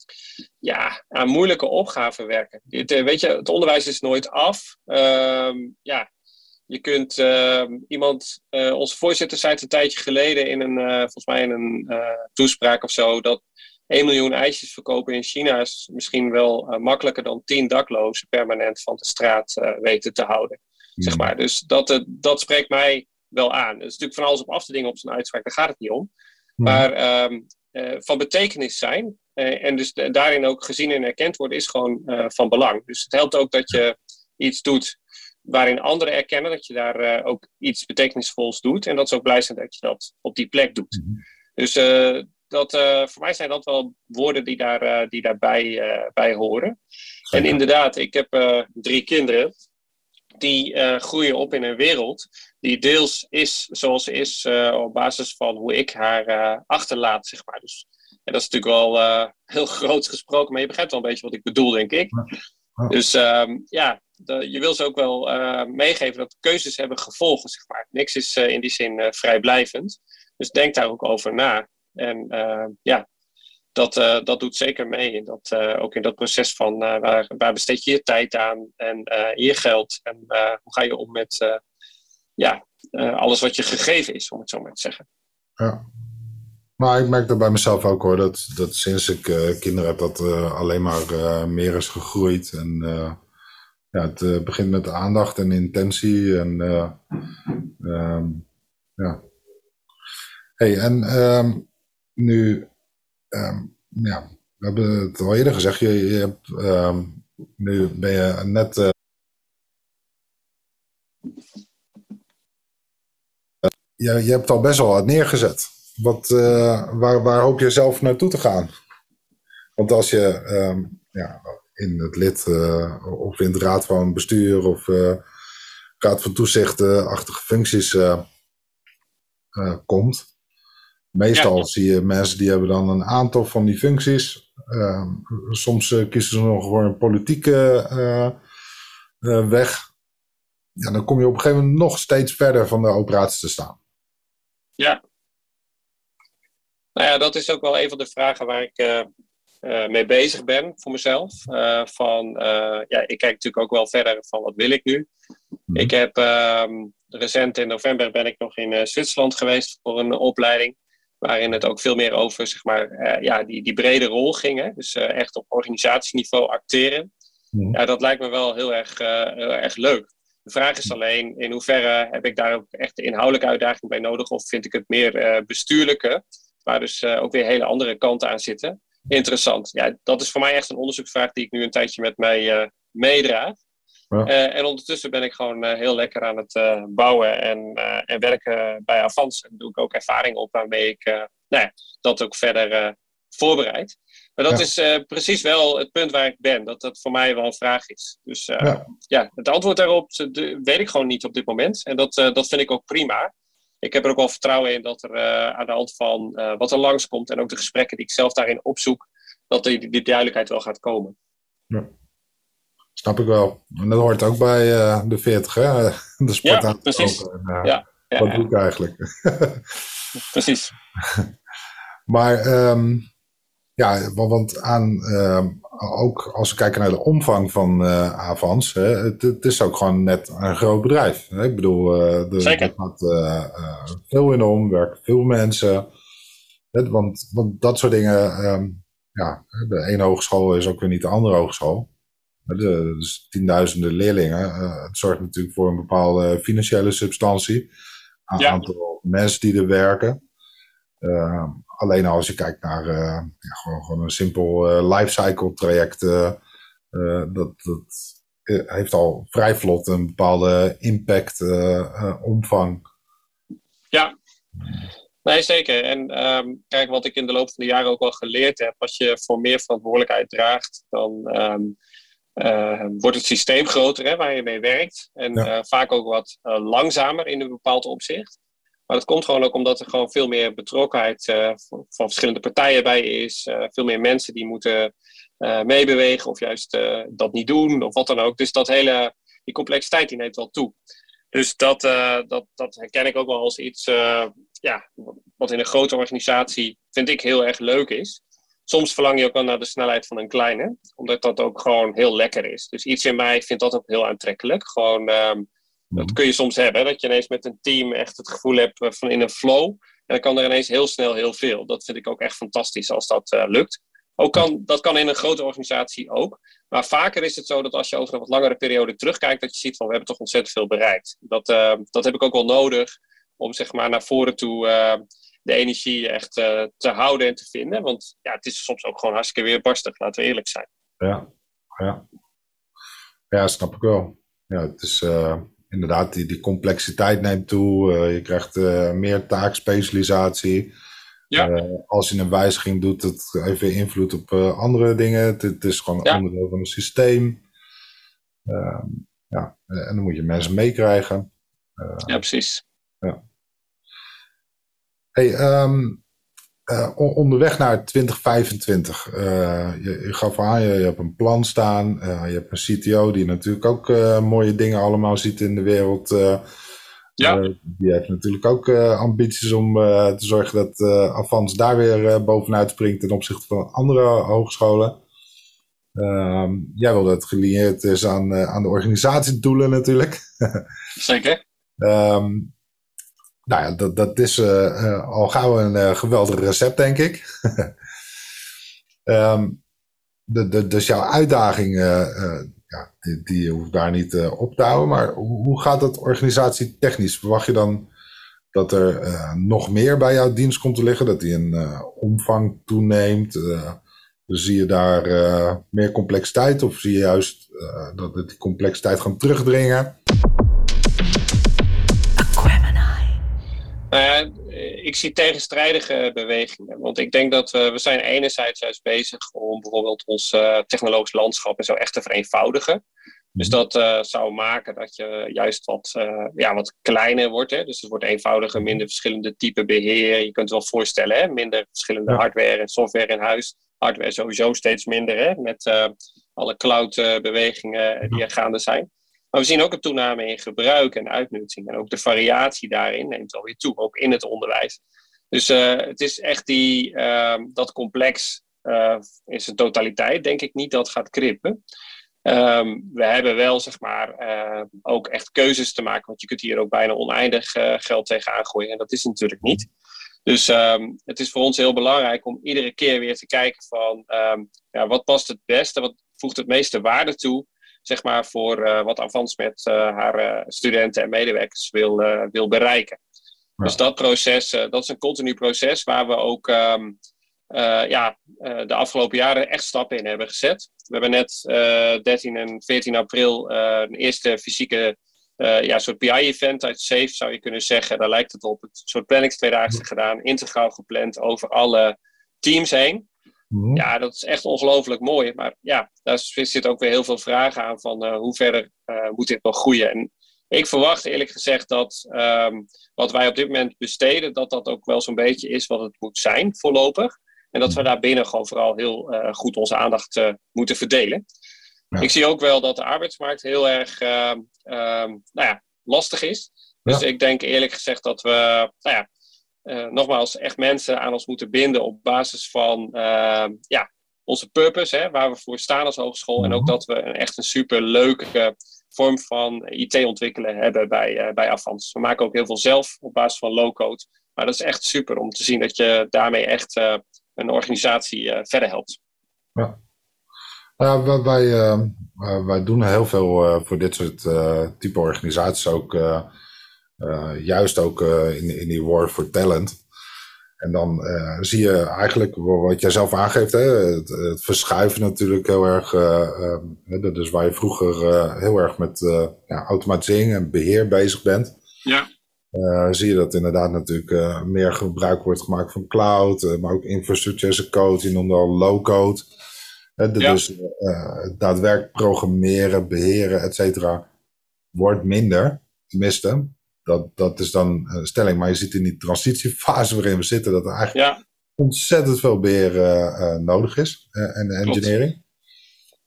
ja, aan moeilijke opgaven werken. Het, eh, weet je, het onderwijs is nooit af. ja, je kunt iemand, uh, onze voorzitter zei het een tijdje geleden in een, volgens mij in een toespraak of zo, dat 1 miljoen ijsjes verkopen in China is misschien wel uh, makkelijker dan 10 daklozen permanent van de straat uh, weten te houden. Zeg maar. Dus dat, uh, dat spreekt mij wel aan. Er is natuurlijk van alles op af te dingen op zijn uitspraak, daar gaat het niet om. Maar um, van betekenis zijn en dus daarin ook gezien en erkend worden, is gewoon van belang. Dus het helpt ook dat je iets doet waarin anderen erkennen dat je daar ook iets betekenisvols doet. En dat ze ook blij zijn dat je dat op die plek doet. Hmm. Dus dat, uh, voor mij zijn dat wel woorden die, daar, uh, die daarbij uh, bij horen. En inderdaad, ik heb drie kinderen. Die groeien op in een wereld die deels is zoals ze is op basis van hoe ik haar achterlaat, zeg maar. Dus, en dat is natuurlijk wel heel groot gesproken, maar je begrijpt wel een beetje wat ik bedoel, denk ik. Dus ehm, ja, de, je wil ze ook wel meegeven dat keuzes hebben gevolgen, zeg maar. Niks is in die zin vrijblijvend. Dus denk daar ook over na. En uh, ja, dat, uh, dat doet zeker mee. In dat, uh, ook in dat proces van waar, waar besteed je je tijd aan en je geld. En hoe ga je om met ja, alles wat je gegeven is, om het zo maar te zeggen. Ja. Maar ik merk dat bij mezelf ook hoor. Dat, dat sinds ik kinderen heb, dat alleen maar meer is gegroeid. En ja, het begint met aandacht en intentie. En um, ja. Hey, en um, nu, um, ja, we hebben het al eerder gezegd, je, je hebt, um, nu ben je net. Uh, je, hebt al best wel wat neergezet. Wat, uh, waar, waar hoop je zelf naartoe te gaan? Want als je um, ja, in het lid uh, of in de raad van bestuur of uh, raad van toezicht-achtige functies komt, Meestal zie je mensen die hebben dan een aantal van die functies. Uh, soms uh, kiezen ze nog voor een politieke uh, weg. Ja, dan kom je op een gegeven moment nog steeds verder van de operatie te staan. Ja. Nou ja, dat is ook wel een van de vragen waar ik mee bezig ben voor mezelf. van, ja, ik kijk natuurlijk ook wel verder van wat wil ik nu. Mhm. Ik heb ehm, recent in november ben ik nog in Zwitserland geweest voor een opleiding waarin het ook veel meer over zeg maar, uh, ja, die, die brede rol ging. Hè? Dus uh, echt op organisatieniveau acteren. Mhm. Ja, dat lijkt me wel heel erg, heel erg leuk. De vraag is alleen in hoeverre heb ik daar ook echt de inhoudelijke uitdaging bij nodig of vind ik het meer bestuurlijke, waar dus ook weer hele andere kanten aan zitten. Interessant. Ja, dat is voor mij echt een onderzoeksvraag die ik nu een tijdje met mij meedraag. Eh, en ondertussen ben ik gewoon eh, heel lekker aan het uh, bouwen en, en werken bij Avans. En doe ik ook ervaring op waarmee ik nou ja, dat ook verder voorbereid. Maar dat is precies wel het punt waar ik ben. Dat dat voor mij wel een vraag is. Dus ja. ja. het antwoord daarop weet ik gewoon niet op dit moment. En dat, dat vind ik ook prima. Ik heb er ook wel vertrouwen in dat er aan de hand van wat er langskomt en ook de gesprekken die ik zelf daarin opzoek, dat die, die duidelijkheid wel gaat komen. Ja. Snap ik wel. En dat hoort ook bij uh, de 40, hè? De sport ja, precies. En, uh, ja, ja, wat doe ik eigenlijk? precies. maar um, ja, want aan, um, ook als we kijken naar de omvang van uh, Avans, hè, het, het, is ook gewoon net een groot bedrijf. Hè? Ik bedoel, er gaat veel in om, werken veel mensen. Hè? Want, want dat soort dingen, um, ja, de ene hogeschool is ook weer niet de andere hogeschool. De, dus tienduizenden leerlingen. Uh, het zorgt natuurlijk voor een bepaalde financiële substantie. Een ja. aantal mensen die er werken. Uh, alleen als je kijkt naar uh, ja, gewoon, gewoon, een simpel lifecycle traject. dat, dat heeft al vrij vlot een bepaalde impact, omvang. Ja, Nee, zeker. En um, kijk, wat ik in de loop van de jaren ook wel geleerd heb, als je voor meer verantwoordelijkheid draagt, dan um, uh, wordt het systeem groter hè, waar je mee werkt. En uh, vaak ook wat uh, langzamer in een bepaald opzicht. Maar dat komt gewoon ook omdat er gewoon veel meer betrokkenheid van, van, verschillende partijen bij is. veel meer mensen die moeten meebewegen of juist dat niet doen of wat dan ook. Dus dat hele, die complexiteit die neemt wel toe. Dus dat, dat, dat herken ik ook wel als iets ja, wat in een grote organisatie vind ik heel erg leuk is soms verlang je ook wel naar de snelheid van een kleine, omdat dat ook gewoon heel lekker is. Dus iets in mij vindt dat ook heel aantrekkelijk. Gewoon, um, dat kun je soms hebben, dat je ineens met een team echt het gevoel hebt eh, van in een flow. En dan kan er ineens heel snel heel veel. Dat vind ik ook echt fantastisch als dat uh, lukt. Ook kan, dat kan in een grote organisatie ook. Maar vaker is het zo dat als je over een wat langere periode terugkijkt, dat je ziet van we hebben toch ontzettend veel bereikt. Dat, uh, dat heb ik ook wel nodig om zeg maar naar voren toe de energie echt uh, te houden en te vinden. Want ja, het is soms ook gewoon hartstikke weerbarstig, laten we eerlijk zijn. Ja, ja. ja snap ik wel. Ja, het is uh, inderdaad, die, die complexiteit neemt toe. Uh, je krijgt meer taakspecialisatie. Ja. als je een wijziging doet, het heeft weer invloed op andere dingen. Het, het, is gewoon ja. onderdeel van een systeem. Ehm, ja, en dan moet je mensen meekrijgen. ja, precies. Ja. Hey, um, uh, onderweg naar 2025. Uh, je, je, gaf aan, je, je, hebt een plan staan. Uh, je hebt een CTO die natuurlijk ook mooie dingen allemaal ziet in de wereld. ja. die heeft natuurlijk ook ambities om te zorgen dat Avans daar weer bovenuit springt ten opzichte van andere hogescholen. Ehm, jij wil dat het gelieerd is aan, aan de organisatiedoelen natuurlijk. Zeker. Um, nou ja, dat, dat is uh, al gauw een uh, geweldig recept, denk ik. um, de, de, dus jouw uitdaging, ja, die, die hoeft daar niet op te houden. Maar hoe, hoe gaat het organisatietechnisch? Verwacht je dan dat er nog meer bij jouw dienst komt te liggen? Dat die een omvang toeneemt? dus zie je daar meer complexiteit? Of zie je juist dat die complexiteit gaat terugdringen? Nou ja, ik zie tegenstrijdige bewegingen. Want ik denk dat we, we zijn enerzijds juist bezig om bijvoorbeeld ons uh, technologisch landschap en zo echt te vereenvoudigen. Dus mhm. dat uh, zou maken dat je juist wat, uh, ja, wat kleiner wordt. Hè? Dus het wordt eenvoudiger, mhm. minder verschillende typen beheer. Je kunt het wel voorstellen, hè? minder verschillende hardware en software in huis. Hardware sowieso steeds minder, hè? met alle cloud-bewegingen die er gaande zijn. Maar we zien ook een toename in gebruik en uitnutting. En ook de variatie daarin neemt alweer toe, ook in het onderwijs. Dus uh, het is echt die, uh, dat complex uh, in zijn totaliteit, denk ik niet dat gaat krippen. Um, we hebben wel, zeg maar, ook echt keuzes te maken. Want je kunt hier ook bijna oneindig geld tegenaan gooien. En dat is natuurlijk niet. Dus um, het is voor ons heel belangrijk om iedere keer weer te kijken van... Ja, wat past het beste? Wat voegt het meeste waarde toe? Zeg maar, voor wat Avans met haar studenten en medewerkers wil, wil bereiken. Dus dat proces, dat is een continu proces waar we ook ehm, ja, de afgelopen jaren echt stappen in hebben gezet. We hebben net 13 en 14 april een eerste fysieke ja, soort PI-event uit SAFE, zou je kunnen zeggen. Daar lijkt het op. Een soort planningstweedaagse gedaan, integraal gepland over alle teams heen. Mhm. Ja, dat is echt ongelooflijk mooi. Maar ja, daar zit ook weer heel veel vragen aan van uh, hoe verder uh, moet dit nog groeien. En ik verwacht eerlijk gezegd dat um, wat wij op dit moment besteden, dat dat ook wel zo'n beetje is wat het moet zijn voorlopig. En dat we mhm. daar binnen gewoon vooral heel uh, goed onze aandacht moeten verdelen. Ik zie ook wel dat de arbeidsmarkt heel erg uh, nou ja, lastig is. Dus ik denk eerlijk gezegd dat we, nou ja, uh, nogmaals, echt mensen aan ons moeten binden op basis van ehm, ja, onze purpose, hè, waar we voor staan als hogeschool. En ook mhm. dat we een, echt een super leuke vorm van IT ontwikkelen hebben bij, uh, bij Avans. We maken ook heel veel zelf op basis van low-code. Maar dat is echt super om te zien dat je daarmee echt een organisatie verder helpt. Ja. Ja, wij, wij doen heel veel voor dit soort type organisaties ook. Juist ook in, in die war for talent. En dan zie je eigenlijk wat jij zelf aangeeft, hè, het, het verschuiven natuurlijk heel erg. Ehm, dus waar je vroeger heel erg met ja, automatisering en beheer bezig bent. Ja. zie je dat inderdaad natuurlijk meer gebruik wordt gemaakt van cloud, maar ook infrastructure as a code, je noemde al low code. Dus daadwerkelijk programmeren, beheren, et cetera, wordt minder. Tenminste, dat, dat is dan een stelling. Maar je ziet in die transitiefase waarin we zitten, dat er eigenlijk ontzettend veel beheer uh, nodig is en engineering.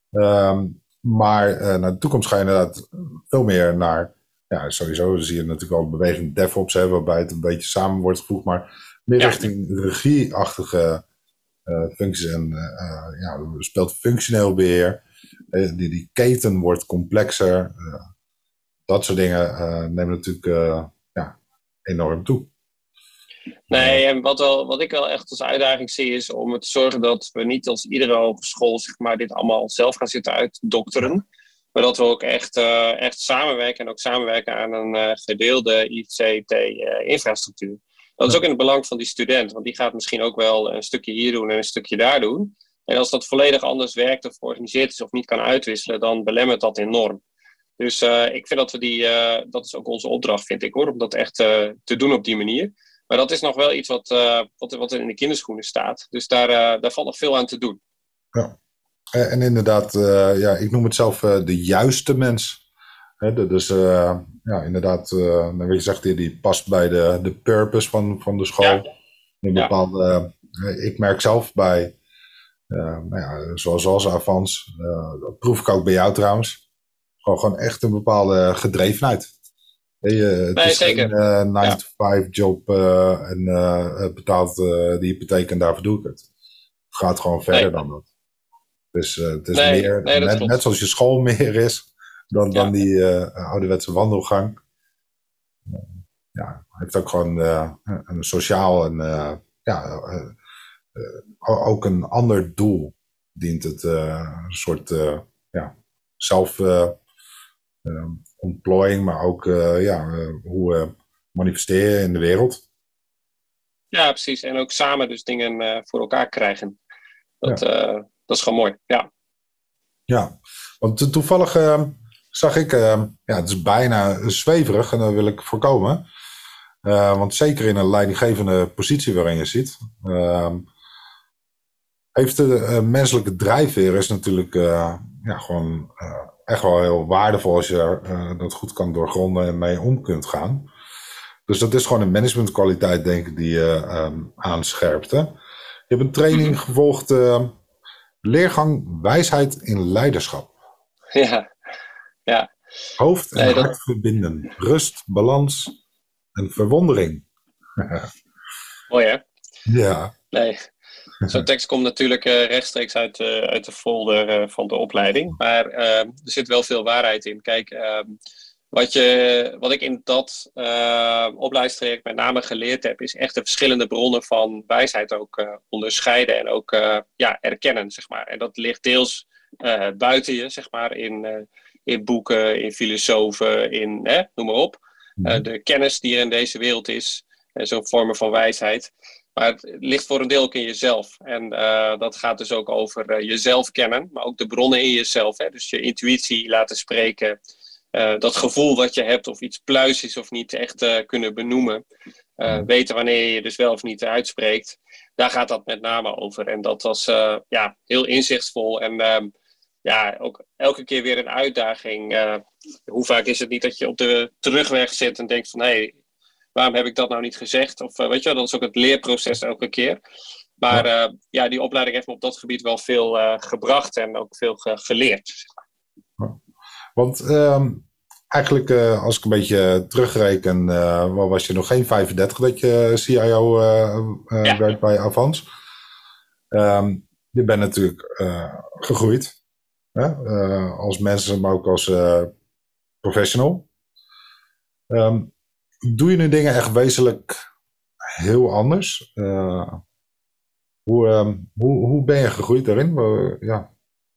Um, maar naar de toekomst ga je inderdaad veel meer naar, ja, sowieso zie je natuurlijk al beweging DevOps, hè, waarbij het een beetje samen wordt gevoegd, maar meer richting regieachtige uh, functies en uh, ja, speelt functioneel beheer. die, die keten wordt complexer. Dat soort dingen nemen natuurlijk ja, enorm toe. Nee, en wat, wel, wat ik wel echt als uitdaging zie is om te zorgen dat we niet als iedere hogeschool zeg maar, dit allemaal zelf gaan zitten uitdokteren. Maar dat we ook echt, uh, echt samenwerken en ook samenwerken aan een gedeelde ICT-infrastructuur. Dat is ook in het belang van die student, want die gaat misschien ook wel een stukje hier doen en een stukje daar doen. En als dat volledig anders werkt of georganiseerd is of niet kan uitwisselen, dan belemmert dat enorm. Dus uh, ik vind dat we die, uh, dat is ook onze opdracht, vind ik hoor, om dat echt uh, te doen op die manier. Maar dat is nog wel iets wat, wat, wat in de kinderschoenen staat. Dus daar, daar valt nog veel aan te doen. Ja, en inderdaad, ja, ik noem het zelf de juiste mens. Dus ja, inderdaad, uh, je zegt, die, die past bij de, de purpose van, van de school. Ja. Een bepaalde, uh, ik merk zelf bij, nou ja, zoals, zoals Avans, dat proef ik ook bij jou trouwens. Gewoon, gewoon echt een bepaalde gedrevenheid. Je, het nee, is zeker. geen 9-to-5 job en betaalt de hypotheek en daarvoor doe ik het. Het gaat gewoon verder nee. dan dat. Dus het is nee, meer, net, net zoals je school meer is, dan, dan die ouderwetse wandelgang. ja, heeft ook gewoon uh, een sociaal en uh, ja, ook een ander doel dient het. een soort ja, zelf ontplooiing, maar ook ja, hoe manifesteren in de wereld. Ja, precies. En ook samen dus dingen voor elkaar krijgen. Dat, ja. dat is gewoon mooi, ja. Ja, want toevallig zag ik, uh, ja, het is bijna zweverig en dat wil ik voorkomen. Uh, want zeker in een leidinggevende positie waarin je zit, heeft de menselijke drijfveer is natuurlijk ja, gewoon echt wel heel waardevol als je dat goed kan doorgronden en mee om kunt gaan. Dus dat is gewoon een managementkwaliteit, denk ik, die je um, aanscherpt. Hè? Je hebt een training gevolgd, leergang wijsheid in leiderschap. Ja, ja. Hoofd en hart verbinden. Rust, balans en verwondering. Mooi hè? Ja. Nee. Zo'n tekst komt natuurlijk uh, rechtstreeks uit, uh, uit de folder uh, van de opleiding. Maar er zit wel veel waarheid in. Kijk, ehm, wat, je, wat ik in dat opleidingstraject met name geleerd heb, is echt de verschillende bronnen van wijsheid ook onderscheiden en ook ja, erkennen, zeg maar. En dat ligt deels buiten je, zeg maar, in, in boeken, in filosofen, in, noem maar op. Mhm. de kennis die er in deze wereld is, zo'n vormen van wijsheid. Maar het ligt voor een deel ook in jezelf. En dat gaat dus ook over jezelf kennen, maar ook de bronnen in jezelf. Hè? Dus je intuïtie laten spreken, uh, dat gevoel wat je hebt of iets pluis is of niet echt kunnen benoemen. Uh, weten wanneer je dus wel of niet uitspreekt. Daar gaat dat met name over. En dat was ja, heel inzichtsvol. En ehm, ja, ook elke keer weer een uitdaging. hoe vaak is het niet dat je op de terugweg zit en denkt van... hé, hey, waarom heb ik dat nou niet gezegd? Of weet je, dat is ook het leerproces elke keer. Maar ja. ja, die opleiding heeft me op dat gebied wel veel gebracht en ook veel geleerd. Want ehm, eigenlijk, uh, als ik een beetje terugreken, uh, was je nog geen 35 dat je CIO uh, ja. werd bij Avans. Um, je bent natuurlijk gegroeid. als mensen, maar ook als professional. Um, doe je nu dingen echt wezenlijk heel anders? hoe, um, hoe, hoe ben je gegroeid daarin? ja.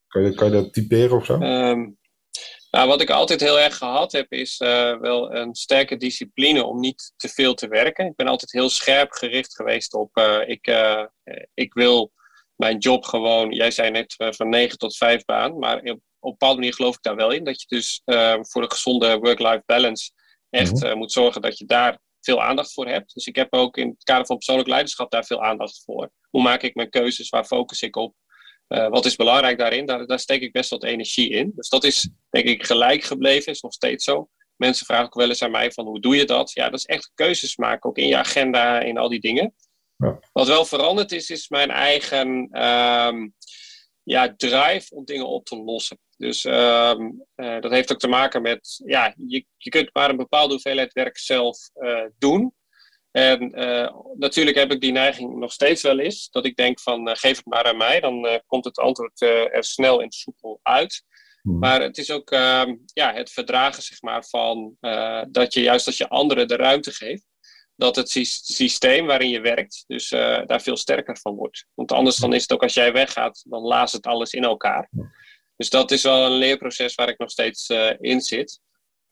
Kan, je, kan je dat typeren of zo? Nou, wat ik altijd heel erg gehad heb, is uh, wel een sterke discipline om niet te veel te werken. Ik ben altijd heel scherp gericht geweest op, uh, ik, ik wil mijn job gewoon, jij zei net van 9 tot 5 baan, maar op, op een bepaalde manier geloof ik daar wel in. Dat je dus voor een gezonde work-life balance echt mm moet zorgen dat je daar veel aandacht voor hebt. Dus ik heb ook in het kader van persoonlijk leiderschap daar veel aandacht voor. Hoe maak ik mijn keuzes? Waar focus ik op? Uh, wat is belangrijk daarin? Daar, daar, steek ik best wat energie in. Dus dat is denk ik gelijk gebleven, is nog steeds zo. Mensen vragen ook wel eens aan mij van hoe doe je dat? Ja, dat is echt keuzes maken, ook in je agenda, in al die dingen. Ja. Wat wel veranderd is, is mijn eigen um, ja, drive om dingen op te lossen. Dus um, uh, dat heeft ook te maken met, ja, je, je kunt maar een bepaalde hoeveelheid werk zelf uh, doen. En uh, natuurlijk heb ik die neiging nog steeds wel eens. Dat ik denk van geef het maar aan mij. Dan komt het antwoord er snel en soepel uit. Hmm. Maar het is ook ehm, ja, het verdragen zeg maar, van dat je juist als je anderen de ruimte geeft. Dat het systeem waarin je werkt dus daar veel sterker van wordt. Want anders dan is het ook als jij weggaat, dan laat het alles in elkaar. Dus dat is wel een leerproces waar ik nog steeds in zit.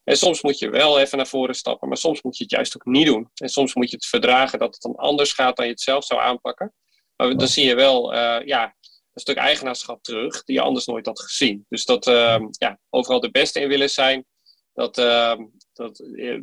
En soms moet je wel even naar voren stappen, maar soms moet je het juist ook niet doen. En soms moet je het verdragen dat het dan anders gaat dan je het zelf zou aanpakken. Maar dan zie je wel uh, ja, een stuk eigenaarschap terug die je anders nooit had gezien. Dus dat uh, ja, overal de beste in willen zijn, dat, uh, dat eh,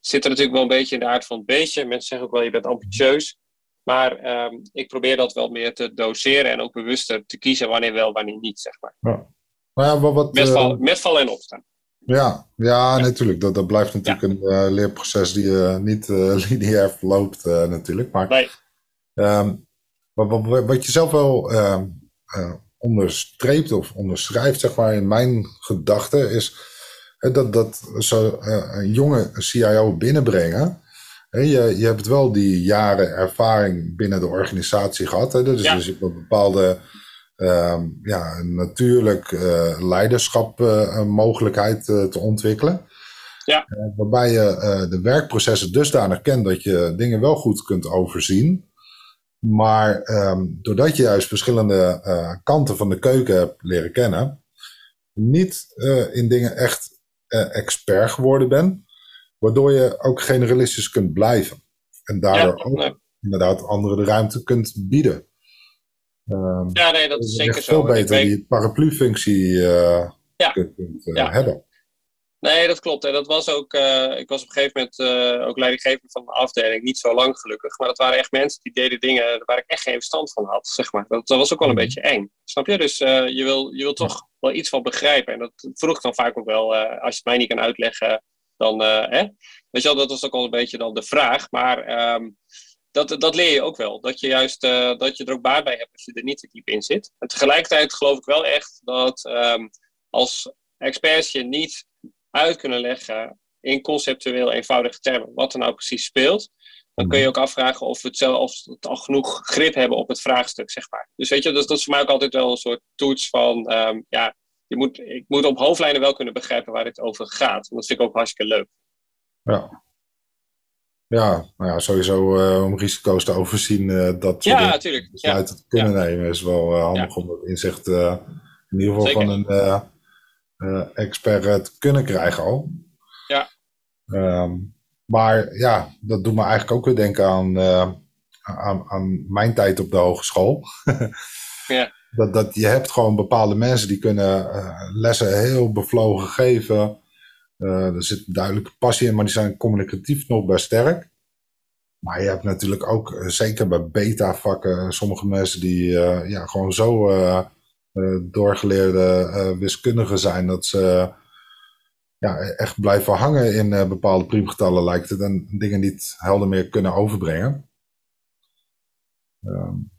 zit er natuurlijk wel een beetje in de aard van het beestje. Mensen zeggen ook wel, je bent ambitieus. Maar ehm, ik probeer dat wel meer te doseren en ook bewuster te kiezen wanneer wel, wanneer niet, zeg maar. Ja. Maar ja, wat, wat, met, vallen en opstaan. Ja, ja, natuurlijk. Dat, dat blijft natuurlijk een uh, leerproces die uh, niet uh, lineair verloopt natuurlijk. Maar um, wat, wat, wat, je zelf wel ehm, onderstreept of onderschrijft, zeg maar, in mijn gedachten, is dat, dat zo een jonge CIO binnenbrengen. je, je hebt wel die jaren ervaring binnen de organisatie gehad. Hè? Dus, ja. dus je hebt een bepaalde ja, een natuurlijk uh, leiderschap uh, mogelijkheid uh, te ontwikkelen. Ja. waarbij je de werkprocessen dusdanig kent dat je dingen wel goed kunt overzien. Maar um, doordat je juist verschillende kanten van de keuken hebt leren kennen, niet in dingen echt expert geworden bent, waardoor je ook generalistisch kunt blijven. En daardoor ja, ook inderdaad anderen de ruimte kunt bieden. Um, ja, nee, dat is zeker zo. Veel beter die paraplu-functie uh, ja. kunt, uh, ja. hebben. Nee, dat klopt. En dat was ook, uh, ik was op een gegeven moment ook leidinggever van de afdeling. Niet zo lang gelukkig. Maar dat waren echt mensen die deden dingen waar ik echt geen verstand van had. Zeg maar. dat, dat was ook wel een mhm. beetje eng. Snap je? Dus je, wil, je wil toch wel iets van begrijpen. En dat vroeg ik dan vaak ook wel. als je het mij niet kan uitleggen, dan. Hè? Weet je wel, dat was ook al een beetje dan de vraag. Maar. Um, dat, dat leer je ook wel. Dat je juist uh, dat je er ook baat bij hebt als je er niet te diep in zit. En tegelijkertijd geloof ik wel echt dat um, als experts je niet uit kunnen leggen in conceptueel eenvoudige termen wat er nou precies speelt, dan kun je ook afvragen of we het, zelf, al genoeg grip hebben op het vraagstuk, zeg maar. Dus weet je, dat, dat is voor mij ook altijd wel een soort toets van, um, ja, je moet, ik moet op hoofdlijnen wel kunnen begrijpen waar het over gaat. En dat vind ik ook hartstikke leuk. Ja, ja, nou ja, sowieso uh, om risico's te overzien uh, dat ja, natuurlijk. besluiten ja. te kunnen nemen is wel uh, handig om dat inzicht in ieder geval van een expert te kunnen krijgen al. Ja. Ehm, maar ja, dat doet me eigenlijk ook weer denken aan, aan, aan mijn tijd op de hogeschool. ja. Dat, dat je hebt gewoon bepaalde mensen die kunnen lessen heel bevlogen geven. Er zit duidelijke passie in, maar die zijn communicatief nog best sterk. Maar je hebt natuurlijk ook, eh, zeker bij beta-vakken, sommige mensen die ja, gewoon zo doorgeleerde wiskundigen zijn dat ze ja, echt blijven hangen in bepaalde priemgetallen, lijkt het, en dingen niet helder meer kunnen overbrengen. Um.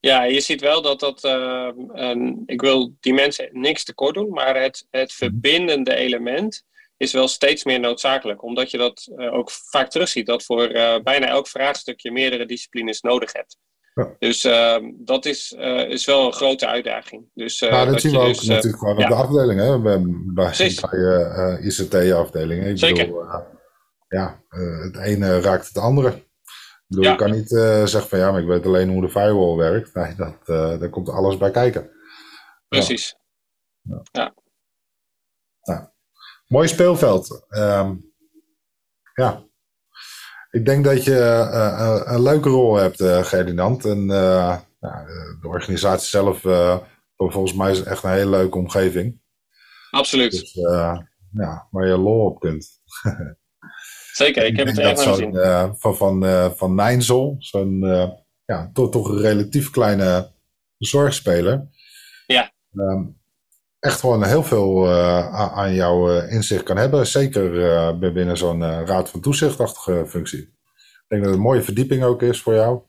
Ja, je ziet wel dat dat. Een, ik wil die mensen niks tekort doen, maar het, het mhm. verbindende element is wel steeds meer noodzakelijk. Omdat je dat uh, ook vaak terugziet, dat voor uh, bijna elk vraagstuk je meerdere disciplines nodig hebt. Ja. Dus uh, dat is, uh, is wel een grote uitdaging. Dus, dat, dat zien we ook dus, natuurlijk gewoon ja. op de afdeling, hè? Bij, bij, ICT-afdelingen. Zeker. Bedoel, ja, het ene raakt het andere. Ik bedoel, ja. Je kan niet zeggen van ja, maar ik weet alleen hoe de firewall werkt. Nee, dat, daar komt alles bij kijken. Precies. ja. ja. Mooi speelveld. Um, ja. Ik denk dat je uh, een leuke rol hebt, uh. En nou, de organisatie zelf, volgens mij is echt een hele leuke omgeving. Absoluut. Dus, ja, waar je lol op kunt. Zeker, ik, heb het echt gezien. van, van, van Nijnsel, zo'n ja, toch, toch een relatief kleine zorgspeler. Ja. Um, echt gewoon heel veel uh, aan jouw uh, inzicht kan hebben. Zeker uh, binnen zo'n raad van toezichtachtige functie. Ik denk dat het een mooie verdieping ook is voor jou.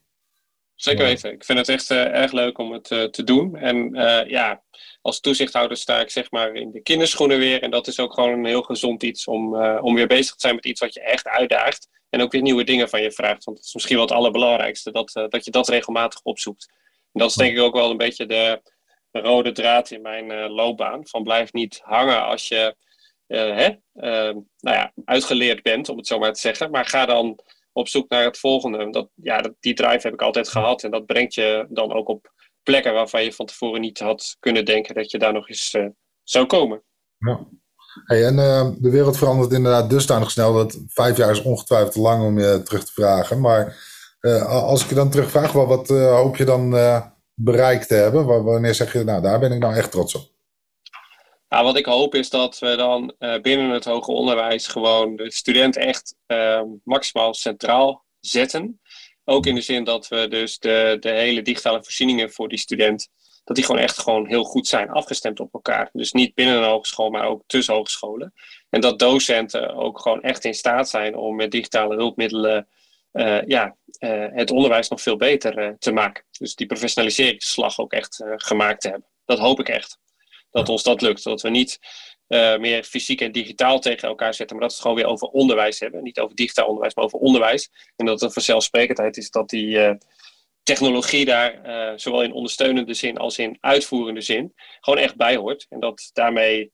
Zeker weten. Ik vind het echt erg leuk om het te doen. En ja, als toezichthouder sta ik zeg maar in de kinderschoenen weer. En dat is ook gewoon een heel gezond iets om, om weer bezig te zijn met iets wat je echt uitdaagt. En ook weer nieuwe dingen van je vraagt. Want dat is misschien wel het allerbelangrijkste. Dat, dat je dat regelmatig opzoekt. En dat is denk ik ook wel een beetje de rode draad in mijn uh, loopbaan. Van blijf niet hangen als je uh, hè, uh, nou ja, uitgeleerd bent, om het zo maar te zeggen. Maar ga dan op zoek naar het volgende. Dat, ja, die drive heb ik altijd gehad. En dat brengt je dan ook op plekken waarvan je van tevoren niet had kunnen denken dat je daar nog eens zou komen. Ja. En de wereld verandert inderdaad dusdanig snel dat vijf jaar is ongetwijfeld lang om je terug te vragen. Maar als ik je dan terugvraag, wat, wat hoop je dan bereikt te hebben? Wanneer zeg je, nou daar ben ik nou echt trots op? Nou, wat ik hoop is dat we dan uh, binnen het hoger onderwijs gewoon de student echt uh, maximaal centraal zetten. Ook in de zin dat we dus de, de hele digitale voorzieningen voor die student, dat die gewoon echt gewoon heel goed zijn afgestemd op elkaar. Dus niet binnen een hogeschool, maar ook tussen hogescholen. En dat docenten ook gewoon echt in staat zijn om met digitale hulpmiddelen uh, ja, het onderwijs nog veel beter uh, te maken. Dus die professionaliseringsslag ook echt gemaakt te hebben. Dat hoop ik echt. Dat ons dat lukt. Dat we niet meer fysiek en digitaal tegen elkaar zetten, maar dat we het gewoon weer over onderwijs hebben. Niet over digitaal onderwijs, maar over onderwijs. En dat het vanzelfsprekendheid is dat die technologie daar, zowel in ondersteunende zin als in uitvoerende zin, gewoon echt bij hoort. En dat daarmee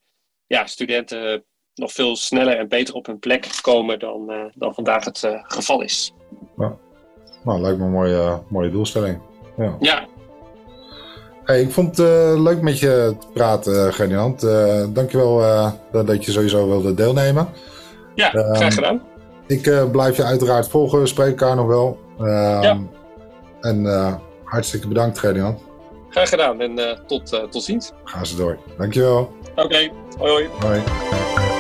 ja, studenten nog veel sneller en beter op hun plek komen dan, dan vandaag het geval is. Ja. Nou, lijkt me een mooie, mooie doelstelling. Ja. ja. Hey, ik vond het uh, leuk met je te praten, Ferdinand. Uh, dankjewel uh, dat je sowieso wilde deelnemen. Ja, graag ehm, gedaan. Ik blijf je uiteraard volgen, we spreken elkaar nog wel. Ehm, ja. En hartstikke bedankt, Ferdinand. Graag gedaan en tot, tot ziens. Gaan ze door. Dankjewel. Oké, okay. hoi hoi. Hoi.